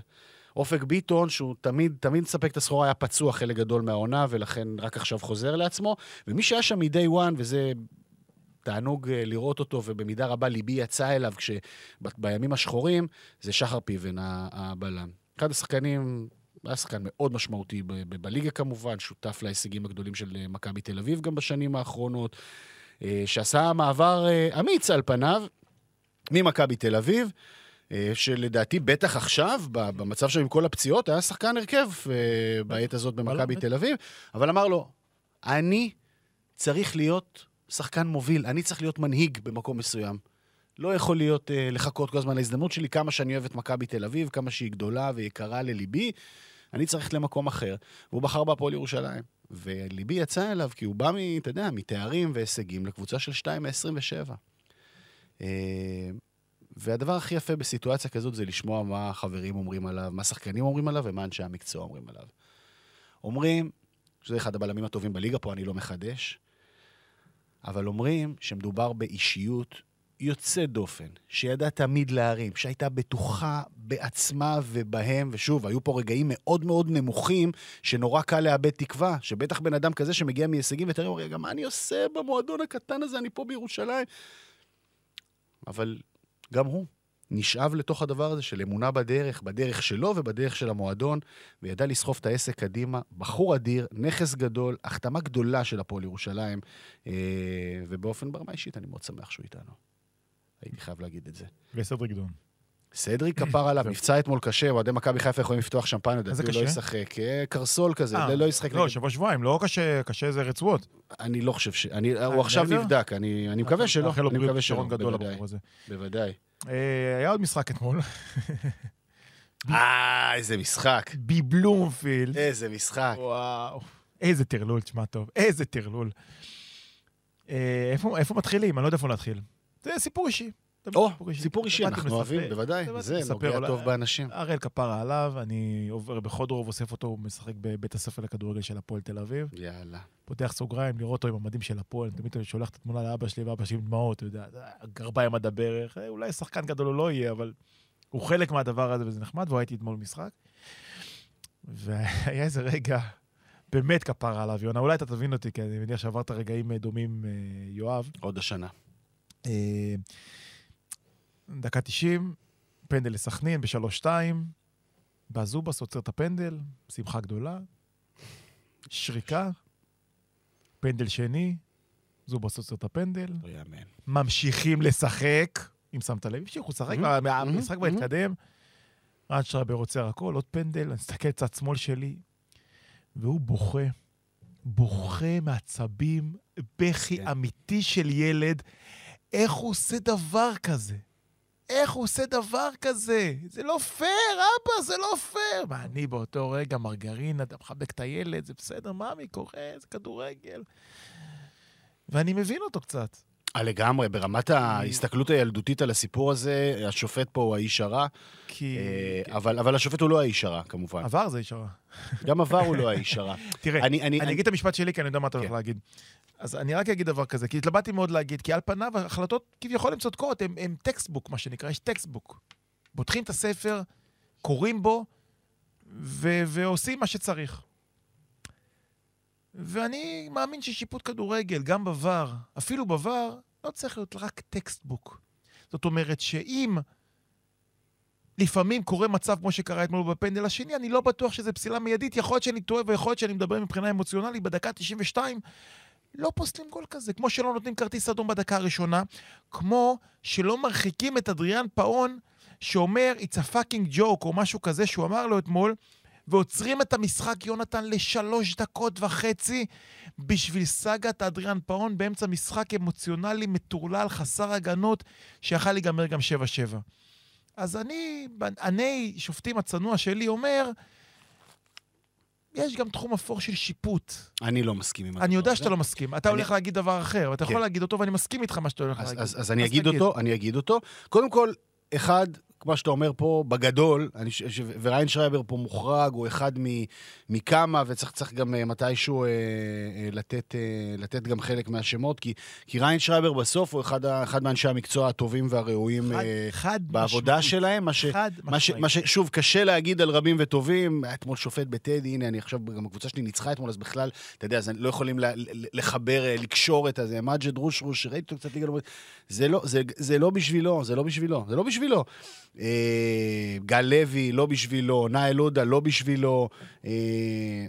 אופק ביטון, שהוא תמיד, תמיד מספק את הסחורה, היה פצוע חלק גדול מהעונה, ולכן רק עכשיו חוזר לעצמו. ומי שהיה שם מ-day one, וזה תענוג לראות אותו, ובמידה רבה ליבי יצא אליו כשבימים השחורים, זה שחר פיבן, הבלם. אחד השחקנים, היה שחקן מאוד משמעותי בליגה כמובן, שותף להישגים הגדולים של אה, מכבי תל אביב גם בשנים האחרונות, אה, שעשה מעבר אה, אמיץ על פניו ממכבי תל אביב. שלדעתי, בטח עכשיו, במצב שלו עם כל הפציעות, היה שחקן הרכב בעת הזאת במכבי בטח. תל אביב, אבל אמר לו, אני צריך להיות שחקן מוביל, אני צריך להיות מנהיג במקום מסוים. לא יכול להיות לחכות כל הזמן להזדמנות שלי, כמה שאני אוהב את מכבי תל אביב, כמה שהיא גדולה ויקרה לליבי, אני צריך ללכת למקום אחר. והוא בחר בהפועל ירושלים. וליבי יצא אליו, כי הוא בא, אתה יודע, מתארים והישגים לקבוצה של 2 מ-27. אה, והדבר הכי יפה בסיטואציה כזאת זה לשמוע מה החברים אומרים עליו, מה השחקנים אומרים עליו ומה אנשי המקצוע אומרים עליו. אומרים, שזה אחד הבלמים הטובים בליגה, פה אני לא מחדש, אבל אומרים שמדובר באישיות יוצאת דופן, שידעה תמיד להרים, שהייתה בטוחה בעצמה ובהם, ושוב, היו פה רגעים מאוד מאוד נמוכים, שנורא קל לאבד תקווה, שבטח בן אדם כזה שמגיע מהישגים ותראה, הוא רגע, מה אני עושה במועדון הקטן הזה, אני פה בירושלים. אבל גם הוא נשאב לתוך הדבר הזה של אמונה בדרך, בדרך שלו ובדרך של המועדון, וידע לסחוב את העסק קדימה. בחור אדיר, נכס גדול, החתמה גדולה של הפועל ירושלים, אה, ובאופן ברמה אישית אני מאוד שמח שהוא איתנו. הייתי חייב להגיד את זה. וסדריק דון. סדריק כפר עליו, נפצע אתמול קשה, אוהדי מכבי חיפה יכולים לפתוח איזה לדעתי הוא לא? ישחק. אה, קרסול כזה, אה, לא ישחק. לא, שבוע שבועיים, לא קשה, קשה זה רצועות. אני לא חושב ש... אה, הוא עכשיו? נבדק, אני אני מקווה שלא. אני מקווה שלא, בוודאי. בוודאי. היה עוד משחק אתמול, אה, איזה משחק. בבלומפילד. איזה משחק. וואו. איזה טרלול, תשמע טוב, איזה טרלול. איפה מתחילים? אני לא יודע איפה להתחיל. זה סיפור אישי. או, סיפור אישי. אנחנו אוהבים, בוודאי. זה נוגע טוב באנשים. הראל כפרה עליו, אני עובר בחודרוב, אוסף אותו, הוא משחק בבית הספר לכדורגל של הפועל תל אביב. יאללה. פותח סוגריים, לראות אותו עם המדים של הפועל, תמיד אני שולח את התמונה לאבא שלי, ואבא שלי עם דמעות, אתה יודע, גרביים עד הברך, אה, אולי שחקן גדול הוא לא יהיה, אבל הוא חלק מהדבר הזה וזה נחמד, והייתי אתמול במשחק. והיה איזה רגע, באמת כפרה עליו, יונה, אולי אתה תבין אותי, כי אני מניח שעברת רגעים אה, דומים, אה, יואב. עוד השנה. אה, דקה 90, פנדל לסכנין ב-3-2, בזובס עוצר את הפנדל, שמחה גדולה, שריקה, פנדל שני, זובס עוצר את הפנדל, לא. ממשיכים לשחק, אם שמת לב, המשיכו לשחק, המשחק כבר. התקדם, רן שרבר עוצר הכל, עוד פנדל, אני מסתכל צד שמאל שלי, והוא בוכה, בוכה מעצבים, בכי כן. אמיתי של ילד. איך הוא עושה דבר כזה? איך הוא עושה דבר כזה? זה לא פייר, אבא, זה לא פייר. ואני באותו רגע, מרגרינה, אתה מחבק את הילד, זה בסדר, ממי, קורה, זה כדורגל. ואני מבין אותו קצת. אה, לגמרי, ברמת ההסתכלות הילדותית על הסיפור הזה, השופט פה הוא האיש הרע, כי... אה, אבל אבל השופט הוא לא האיש הרע, כמובן. עבר זה איש הרע. גם עבר הוא לא האיש הרע. תראה, אני- אני- אני אני- אגיד את המשפט שלי, כי אני יודע מה אתה הולך כן. להגיד. אז אני רק אגיד דבר כזה, כי התלבטתי מאוד להגיד, כי על פניו ההחלטות כביכול הן צודקות, הן textbook, מה שנקרא, יש textbook. פותחים את הספר, קוראים בו, ו- ועושים מה שצריך. ואני מאמין ששיפוט כדורגל, גם בVAR, אפילו בVAR, לא צריך להיות רק textbook. זאת אומרת שאם לפעמים קורה מצב כמו שקרה אתמול בפנדל השני, אני לא בטוח שזה פסילה מיידית. יכול להיות שאני טועה ויכול להיות שאני מדבר מבחינה אמוציונלית, בדקה 92 לא פוסלים גול כזה. כמו שלא נותנים כרטיס אדום בדקה הראשונה, כמו שלא מרחיקים את אדריאן פאון, שאומר, it's a fucking joke, או משהו כזה שהוא אמר לו אתמול, ועוצרים את המשחק, יונתן, לשלוש דקות וחצי בשביל סאגת אדריאן פאון באמצע משחק אמוציונלי מטורלל, חסר הגנות, שיכל להיגמר גם 7-7. אז אני, בעיני שופטים הצנוע שלי, אומר, יש גם תחום אפור של שיפוט. אני לא מסכים עם הדבר אני יודע הזה. שאתה לא מסכים. אתה אני- הולך להגיד דבר אחר, ואתה יכול כן. להגיד אותו, ואני מסכים איתך מה שאתה הולך אז, להגיד. אז, אז אני אגיד אותו, אני אגיד אותו. קודם כל, אחד, כמו שאתה אומר פה, בגדול, אני, ש- ש- וריין שרייבר פה מוחרג, הוא אחד מ, מכמה, וצריך צריך גם אה, מתישהו אה, אה, לתת, אה, לתת גם חלק מהשמות, כי, כי ריין שרייבר בסוף הוא אחד, אחד מאנשי המקצוע הטובים והראויים חד- אה, חד בעבודה משמעית. שלהם, מה ש... חד מה ש. מה ש... שוב, קשה להגיד על רבים וטובים. היה אתמול שופט בטדי, הנה, אני עכשיו, גם הקבוצה שלי ניצחה אתמול, אז בכלל, אתה יודע, אז לא יכולים ל, ל, לחבר, אה, לקשור את הזה. מג'ד רושרוש, ראיתי אותו קצת ליגה לאומית. לא, זה, זה לא בשבילו, זה לא בשבילו, זה לא בשבילו. אה, גל לוי, לא בשבילו, נאל עודה, לא בשבילו. אה,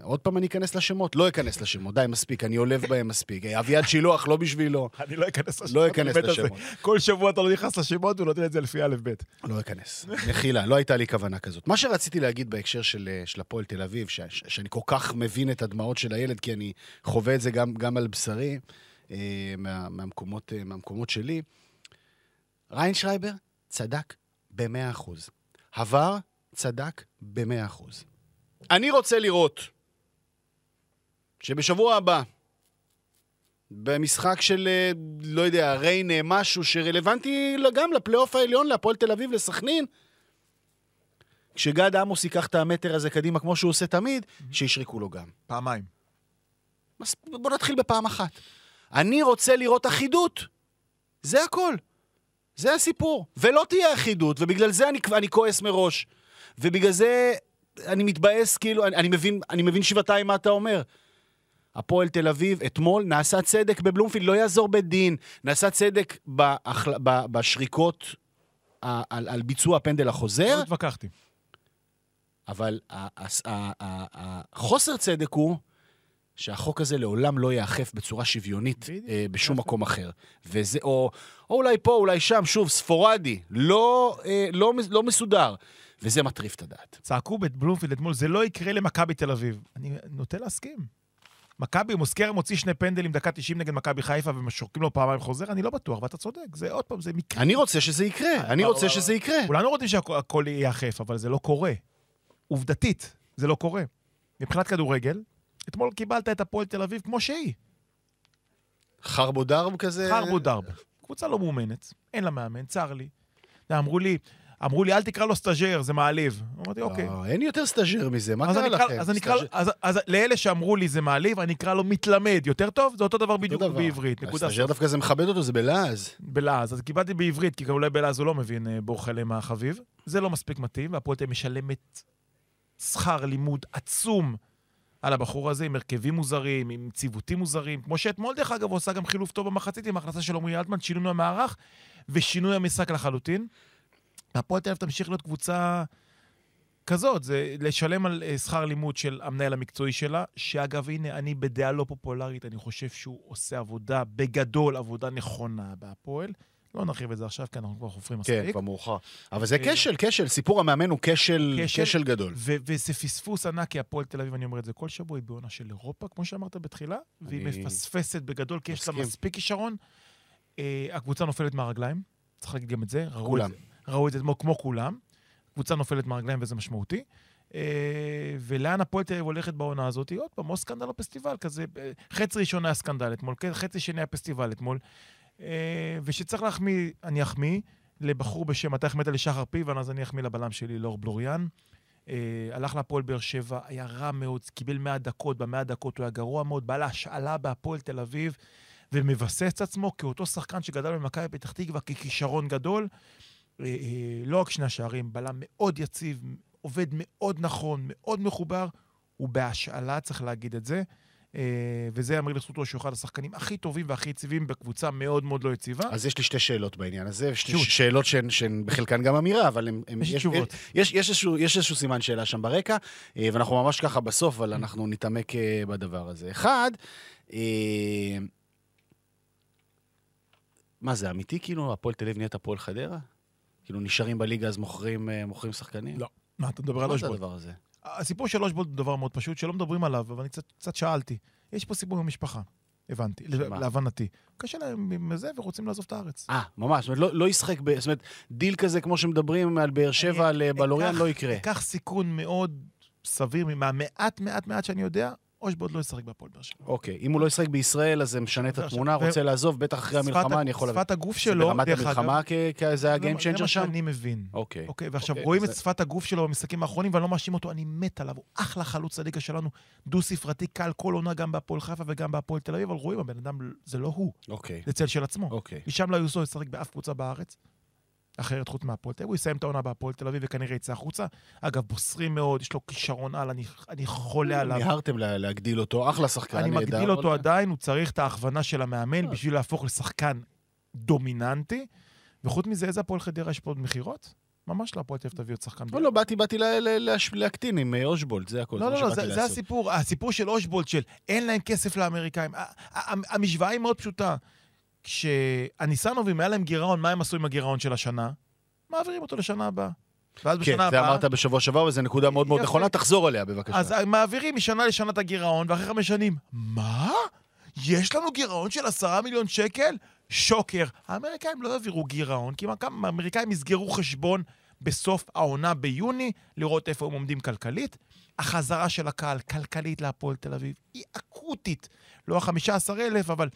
עוד פעם אני אכנס לשמות? לא אכנס לשמות, די, מספיק, אני עולב בהם מספיק. אה, אביעד שילוח, לא בשבילו. אני לא אכנס לשמות. לא אכנס. לשמות. כל שבוע אתה לא נכנס לשמות, הוא נותן את זה לפי א' ב'. לא אכנס. מחילה, לא הייתה לי כוונה כזאת. מה שרציתי להגיד בהקשר של, של הפועל תל אביב, שאני כל כך מבין את הדמעות של הילד, כי אני חווה את זה גם, גם על בשרי, מה, מהמקומות, מהמקומות שלי, ריין שרייבר צדק במאה אחוז. עבר צדק במאה אחוז. אני רוצה לראות שבשבוע הבא, במשחק של, אה, לא יודע, ריינה, משהו שרלוונטי גם לפלייאוף העליון, להפועל תל אביב, לסכנין, כשגד עמוס ייקח את המטר הזה קדימה כמו שהוא עושה תמיד, שישרקו לו גם. פעמיים. אז בוא נתחיל בפעם אחת. אני רוצה לראות אחידות. זה הכל. זה הסיפור. ולא תהיה אחידות, ובגלל זה אני, אני כועס מראש. ובגלל זה אני מתבאס, כאילו, אני, אני, מבין, אני מבין שבעתיים מה אתה אומר. הפועל תל אביב, אתמול נעשה צדק בבלומפילד, לא יעזור בית דין. נעשה צדק בהחל... ב- בשריקות ה- על, על ביצוע הפנדל החוזר, לא התווכחתי. אבל החוסר צדק הוא שהחוק הזה לעולם לא ייאכף בצורה שוויונית. אה, בשום מקום אחר. וזה, או, או אולי פה, אולי שם, שוב, ספורדי, לא, אה, לא, לא מסודר. וזה מטריף את הדעת. צעקו בבלומפילד אתמול, זה לא יקרה למכבי תל אביב. אני נוטה להסכים. מכבי, מוסקרה מוציא שני פנדלים דקה 90 נגד מכבי חיפה ומשורקים לו פעמיים חוזר, אני לא בטוח, ואתה צודק. זה עוד פעם, זה מקרה. אני רוצה שזה יקרה, אני רוצה שזה ייקרה. כולנו רוצים שהכל ייאכף, אבל זה לא קורה. עובדתית, זה לא קורה. מבחינת כדורגל, אתמול קיבלת את הפועל תל אביב כמו שהיא. חרבו דרבו כזה... חרבו דרבו. קבוצה לא מאומנת, אין לה מאמן, צר לי. אמרו לי, אמרו לי, אל תקרא לו סטאז'ר, זה מעליב. אמרתי, אוקיי. לא, אין יותר סטאז'ר מזה, מה קרה לכם? אז אני אקרא, אז, לאלה שאמרו לי זה מעליב, אני אקרא לו מתלמד. יותר טוב? זה אותו דבר בדיוק. בעברית. הסטאז'ר סוף. דווקא זה מכבד אותו, זה בלעז. בלעז. אז קיבלתי בעברית, כי אולי בלעז הוא לא מבין אה, בור חלם החביב. זה לא מספיק מתאים, והפועל משלמת שכר לימוד עצום על הבחור הזה, עם הרכבים מוזרים, עם ציוותים מוזרים. כמו שאתמול, דרך אגב, הוא עשה גם חילוף טוב במחצית עם ההכנסה של עמרי אלטמן, שינוי המערך ושינוי המשחק לחלוטין. והפועל תל אביב תמשיך להיות קבוצה כזאת, זה לשלם על אה, שכר לימוד של המנהל המקצועי שלה, שאגב, הנה, אני בדעה לא פופולרית, אני חושב שהוא עושה עבודה, בגדול, עבודה נכונה בהפועל. לא נרחיב את זה עכשיו, כי אנחנו כבר חופרים מספיק. כן, כבר מאוחר. אבל זה אה, כשל, כשל. סיפור המאמן הוא כשל, כשל. גדול. וזה פספוס ענק, כי הפועל תל אביב, אני אומר את זה כל שבוע, היא בעונה של אירופה, כמו שאמרת בתחילה, והיא מפספסת בגדול, כי יש לה. מספיק כישרון. אה, הקבוצה נופלת מהרגליים, צריך להגיד גם את זה. כולם. ראו את זה כמו, כולם. קבוצה נופלת מהרגליים וזה משמעותי. אה, ולאן הפועל תל אביב הולכת בעונה הזאת? עוד פעם, או סקנדל או פסטיבל כזה. חצי ראשון היה סקנדל אתמול, כן, חצי שני היה פסטיבל אתמול. אה, ושצריך להחמיא, אני אחמיא לבחור בשם, אתה החמאת לשחר פיבן, אז אני אחמיא לבלם שלי, לאור בלוריאן. אה, הלך להפועל באר שבע, היה רע מאוד, קיבל 100 דקות, ב-100 דקות הוא היה גרוע מאוד, בא להשאלה בהפועל תל אביב, ומבסס עצמו כאותו שחקן שגדל במכבי פתח תקווה ככישרון גדול. אה, אה, לא רק שני השערים, בלם מאוד יציב, עובד מאוד נכון, מאוד מחובר, הוא בהשאלה, צריך להגיד את זה. אה, וזה יאמר לזכותו שהוא אחד השחקנים הכי טובים והכי יציבים בקבוצה מאוד מאוד לא יציבה. אז יש לי שתי שאלות בעניין הזה, שתי. שאלות שהן, שהן בחלקן גם אמירה, אבל הן... יש לי תשובות. יש, יש, איזשהו, יש איזשהו סימן שאלה שם ברקע, אה, ואנחנו ממש ככה בסוף, אבל אנחנו נתעמק אה, בדבר הזה. אחד, מה זה, אמיתי כאילו? הפועל תל אביב נהיית הפועל חדרה? כאילו נשארים בליגה אז מוכרים, מוכרים שחקנים? לא. מה, אתה מדבר על מה זה? הדבר הזה? הסיפור של אושבולט הוא דבר מאוד פשוט, שלא מדברים עליו, אבל אני קצת, קצת שאלתי. יש פה סיפור עם המשפחה, הבנתי, שמה? להבנתי. קשה להם עם זה ורוצים לעזוב את הארץ. אה, ממש, זאת אומרת, לא, לא ישחק, ב, זאת אומרת, דיל כזה כמו שמדברים על באר שבע, אני על אה, בלוריאן, אקח- לא יקרה. אקח סיכון מאוד סביר מהמעט מעט מעט שאני יודע, אושבולד לא ישחק בהפועל באר שבע. אוקיי, אם הוא לא ישחק בישראל, אז זה משנה את התמונה, רוצה לעזוב, בטח אחרי המלחמה, אני יכול. שפת הגוף שלו, ברמת. המלחמה, זה ה game מה- changer זה מה שם? שאני מבין. אוקיי. אוקיי, ועכשיו אוקיי, רואים את שפת הגוף שלו במשחקים האחרונים, ואני לא מאשים אותו, אני מת עליו, הוא אחלה חלוץ הליגה שלנו, דו-ספרתי, קל כל עונה גם בהפועל חיפה וגם בהפועל תל אביב, אבל רואים, הבן אדם, זה לא הוא, אוקיי, זה צל של עצמו. אוקיי. משם לא יוסו ישחק באף קבוצה בארץ, אחרת חוץ מהפועל תל אביב, הוא יסיים את העונה בהפועל תל אביב וכנראה יצא החוצה. אגב, בוסרי מאוד, יש לו כישרון על, אני, אני חולה עליו. מיהרתם לה- להגדיל אותו, אחלה שחקן, אני נהדר, מגדיל אותו אבל- עדיין, הוא צריך את ההכוונה של המאמן. בשביל להפוך לשחקן דומיננטי. וחוץ מזה, איזה הפועל חדרה יש פה עוד מכירות? ממש לא, הפועל תל אביב תביא עוד שחקן. לא, לא, באתי, באתי להקטין עם אה, אושבולד, זה הכל. לא, זה לא, לא, שבאתי זה. הסיפור. הסיפור של אושבולד, של אין להם כסף לאמריקאים. המשוואה היא מאוד פשוטה. כשהניסנובים היה להם גירעון, מה הם עשו עם הגירעון של השנה? מעבירים אותו לשנה הבאה. ואז כן, בשנה זה הבאה... אמרת בשבוע שעבר, וזו נקודה מאוד מאוד. נכונה, תחזור עליה בבקשה. אז מעבירים משנה לשנה את הגירעון, ואחרי חמש שנים, מה? יש לנו גירעון של עשרה מיליון שקל? שוקר. האמריקאים לא העבירו גירעון, כי האמריקאים יסגרו חשבון בסוף העונה ביוני, לראות איפה הם עומדים כלכלית. החזרה של הקהל כלכלית להפועל תל אביב היא אקוטית. לא ה-15 אלף, אבל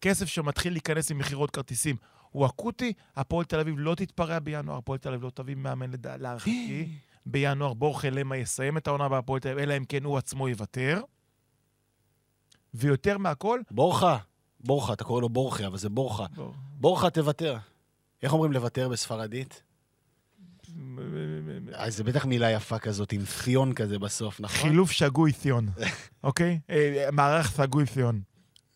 כסף שמתחיל להיכנס עם מכירות כרטיסים הוא אקוטי. הפועל תל אביב לא תתפרע בינואר, הפועל תל אביב לא תביא מאמן להערכתי. בינואר בורחה למה יסיים את העונה בהפועל תל אביב, אלא אם כן הוא עצמו יוותר. ויותר מהכל, בורחה, בורחה, אתה קורא לו בורחה, אבל זה בורחה. בורחה תוותר. איך אומרים לוותר בספרדית? אה, זה בטח מילה יפה כזאת, עם פיון כזה בסוף, נכון? חילוף שגוי תיון, אוקיי? אה, מערך שגוי תיון.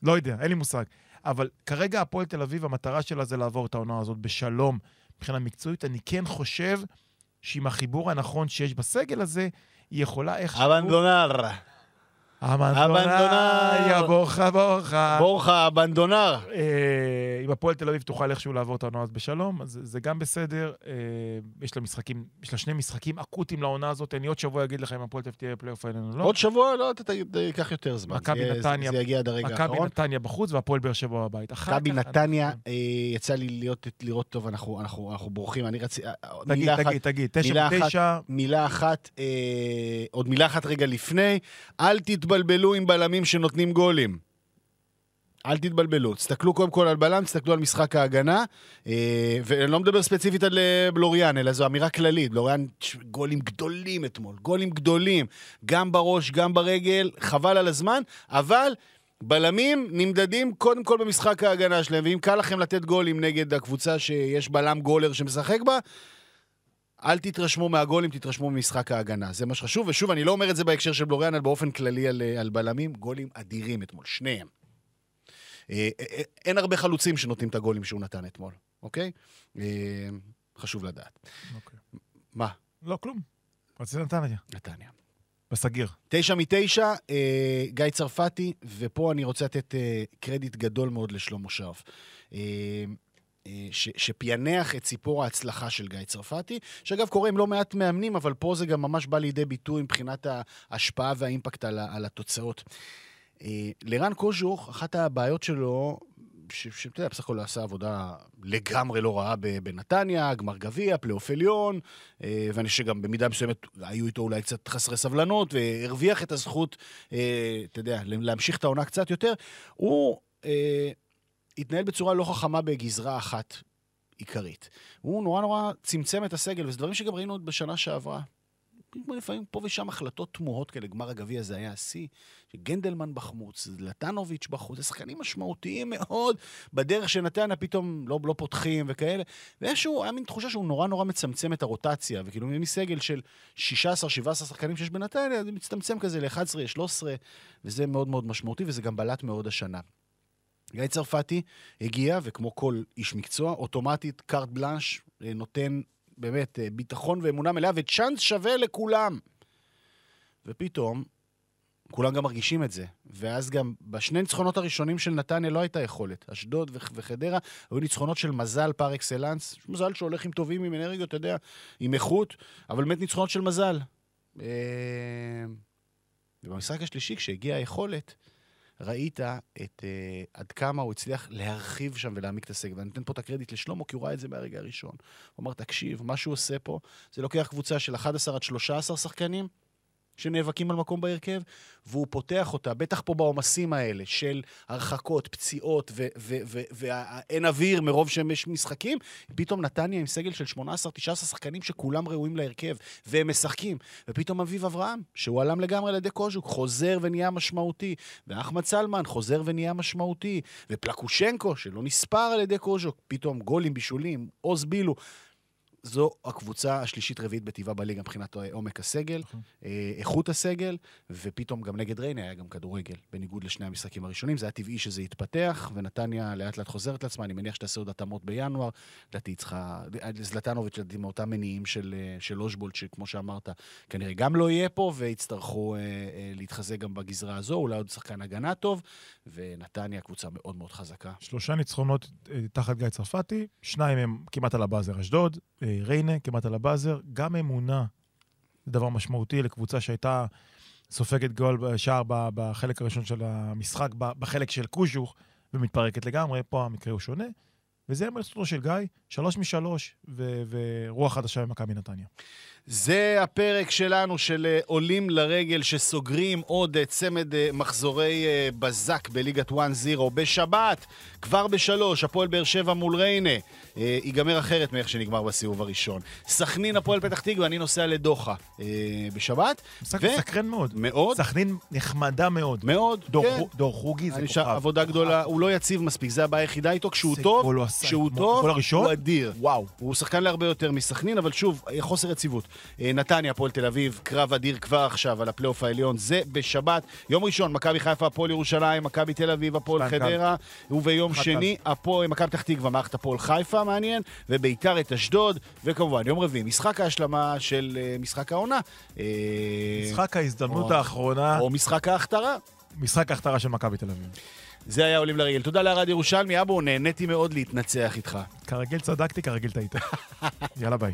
לא יודע, אין לי מושג. אבל כרגע הפועל תל אביב, המטרה שלה זה לעבור את העונה הזאת בשלום מבחינה מקצועית. אני כן חושב שעם החיבור הנכון שיש בסגל הזה, היא יכולה איכשהו... אבנדונר. יא בורחה בורחה. בורחה אבנדונר. אה, אם הפועל תל אביב תוכל איכשהו לעבור את העונה הזאת בשלום, אז זה- גם בסדר. אה, יש לה משחקים, יש לה שני משחקים אקוטיים לעונה הזאת. אני עוד שבוע אגיד לך אם הפועל תל אביב תהיה בפלייאוף העליון או לא. עוד שבוע? לא, אתה ת- ייקח יותר זמן. מכבי נתניה- זה יגיע עד הרגע מכבי האחרון. נתניה בחוץ והפועל באר שבע בבית. מכבי נתניה, אה, יצא לי לראות טוב, אנחנו בורחים. אני רציתי... תגיד, תגיד, תגיד, תשע. ותשע, מילה אחת, עוד מילה אחת רגע לפני, אל תתבלבלו עם בלמים שנותנים גולים. אל תתבלבלו. תסתכלו קודם כל על בלם, תסתכלו על משחק ההגנה, אה, ואני לא מדבר ספציפית על אה, בלוריאן, אלא זו אמירה כללית. בלוריאן, גולים גדולים אתמול, גולים גדולים, גם בראש, גם ברגל, חבל על הזמן, אבל... בלמים נמדדים קודם כל במשחק ההגנה שלהם, ואם קל לכם לתת גולים נגד הקבוצה שיש בלם גולר שמשחק בה, אל תתרשמו מהגולים, תתרשמו ממשחק ההגנה. זה מה שחשוב, ושוב, אני לא אומר את זה בהקשר של בלוריאן, אלא באופן כללי על, אה, על בלמים. גולים אדירים אתמול, שניהם. אה, אה, אין הרבה חלוצים שנותנים את הגולים שהוא נתן אתמול, אוקיי? אה, חשוב לדעת. אוקיי. מה? לא, כלום. רציתי נתניה, נתניה. בסגיר. תשע מתשע, אה, גיא צרפתי, ופה אני רוצה לתת אה, קרדיט גדול מאוד לשלמה שרף. אה, ש, שפענח את סיפור ההצלחה של גיא צרפתי, שאגב קורה עם לא מעט מאמנים, אבל פה זה גם ממש בא לידי ביטוי מבחינת ההשפעה והאימפקט על, על התוצאות. אה, לרן קוז'וך, אחת הבעיות שלו, שאתה יודע, בסך הכל עשה עבודה לגמרי לא רעה בנתניה, גמר גביע, פלייאוף עליון, אה, ואני חושב שגם במידה מסוימת היו איתו אולי קצת חסרי סבלנות, והרוויח את הזכות, אה, אתה יודע, להמשיך את העונה קצת יותר. הוא אה, התנהל בצורה לא חכמה בגזרה אחת עיקרית. הוא נורא נורא צמצם את הסגל, וזה דברים שגם ראינו עוד בשנה שעברה. לפעמים פה ושם החלטות תמוהות כאלה, גמר הגביע זה היה השיא, שגנדלמן בחמוץ, לטנוביץ' בחוץ, זה שחקנים משמעותיים מאוד בדרך שנתניה פתאום לא, לא פותחים וכאלה. ואיכשהו, היה מין תחושה שהוא נורא נורא מצמצם את הרוטציה, וכאילו מסגל של 16-17 שחקנים שיש בנתניה, זה מצטמצם כזה ל-11, 13, וזה מאוד מאוד משמעותי, וזה גם בלט מאוד השנה. גיא צרפתי הגיע, וכמו כל איש מקצוע, אוטומטית קארט בלאנש אה, נותן באמת אה, ביטחון ואמונה מלאה וצ'אנס שווה לכולם. ופתאום, כולם גם מרגישים את זה. ואז גם בשני ניצחונות הראשונים של נתניה לא הייתה יכולת. אשדוד וח- וחדרה היו ניצחונות של מזל פר אקסלנס. מזל שהולך עם טובים, עם אנרגיות, אתה יודע, עם איכות, אבל באמת ניצחונות של מזל. אה, ובמשחק השלישי, כשהגיעה היכולת, ראית את uh, עד כמה הוא הצליח להרחיב שם ולהעמיק את הסגל. ואני נותן פה את הקרדיט לשלמה, כי הוא ראה את זה מהרגע הראשון. הוא אמר, תקשיב, מה שהוא עושה פה, זה לוקח קבוצה של 11 עד 13 שחקנים, שנאבקים על מקום בהרכב, והוא פותח אותה, בטח פה בעומסים האלה של הרחקות, פציעות ואין אוויר מרוב שיש משחקים, פתאום נתניה עם סגל של 18-19 שחקנים שכולם ראויים להרכב, והם משחקים. ופתאום אביב אברהם, שהוא עלם לגמרי על ידי קוז'וק, חוזר ונהיה משמעותי, ואחמד סלמן חוזר ונהיה משמעותי, ופלקושנקו, שלא נספר על ידי קוז'וק, פתאום גולים, בישולים, עוז בילו. זו הקבוצה השלישית-רביעית בטבעה בליגה מבחינת עומק הסגל, נכון. אה, איכות הסגל, ופתאום גם נגד ריינה היה גם כדורגל, בניגוד לשני המשחקים הראשונים. זה היה טבעי שזה יתפתח, ונתניה לאט לאט חוזרת לעצמה, אני מניח שתעשה עוד התאמות בינואר. לדעתי היא צריכה... זלטנוביץ', לדעתי, מאותם מניעים של, אה, של אושבולט, שכמו שאמרת, כנראה גם לא יהיה פה, ויצטרכו אה, אה, להתחזק גם בגזרה הזו, אולי עוד שחקן הגנה טוב, ונתניה קבוצה מאוד מאוד חזקה. שלושה ניצחונות אה, תחת גיא צרפתי, שניים הם כמעט על הבאזר אשדוד. אה, ריינה כמעט על הבאזר, גם אמונה זה דבר משמעותי לקבוצה שהייתה סופגת גול שער בחלק הראשון של המשחק, בחלק של קוז'וך, ומתפרקת לגמרי, פה המקרה הוא שונה. וזה המלצתו של גיא, שלוש משלוש, ו- ורוח חדשה במכבי נתניה. זה הפרק שלנו של אה, עולים לרגל שסוגרים עוד אה, צמד אה, מחזורי בזק בליגת 1-0 בשבת, כבר בשלוש, הפועל באר שבע מול ריינה. ייגמר אחרת מאיך שנגמר בסיבוב הראשון. סכנין, הפועל פתח תקווה, אני נוסע לדוחה בשבת. משחק ו... מאוד. מאוד. סכנין נחמדה מאוד. מאוד, דור, כן. דור חוגי זה כוכב. עבודה גדולה, הוא לא יציב מספיק, זה הבעיה היחידה איתו. כשהוא טוב, כשהוא טוב, הוא אדיר. וואו. הוא שחקן להרבה יותר מסכנין, אבל שוב, חוסר יציבות. אה, נתניה, הפועל תל אביב, קרב אדיר כבר עכשיו על הפלייאוף העליון, זה בשבת. יום ראשון, מכבי חיפה, הפועל ירושלים, מכבי תל אביב, הפועל חדרה, וביום שני, מכבי פתח תקווה, מערכת הפועל חיפה, מעניין, וביתר את אשדוד, וכמובן, יום רביעי, משחק ההשלמה של אה, משחק העונה. אה, משחק ההזדמנות האחרונה. או משחק ההכתרה. משחק ההכתרה של מכבי תל אביב. זה היה עולים לרגל. תודה לארד ירושלמי, אבו, נהניתי מאוד להתנצח איתך. כרגיל צדקתי, כרגיל טעית. יאללה ביי.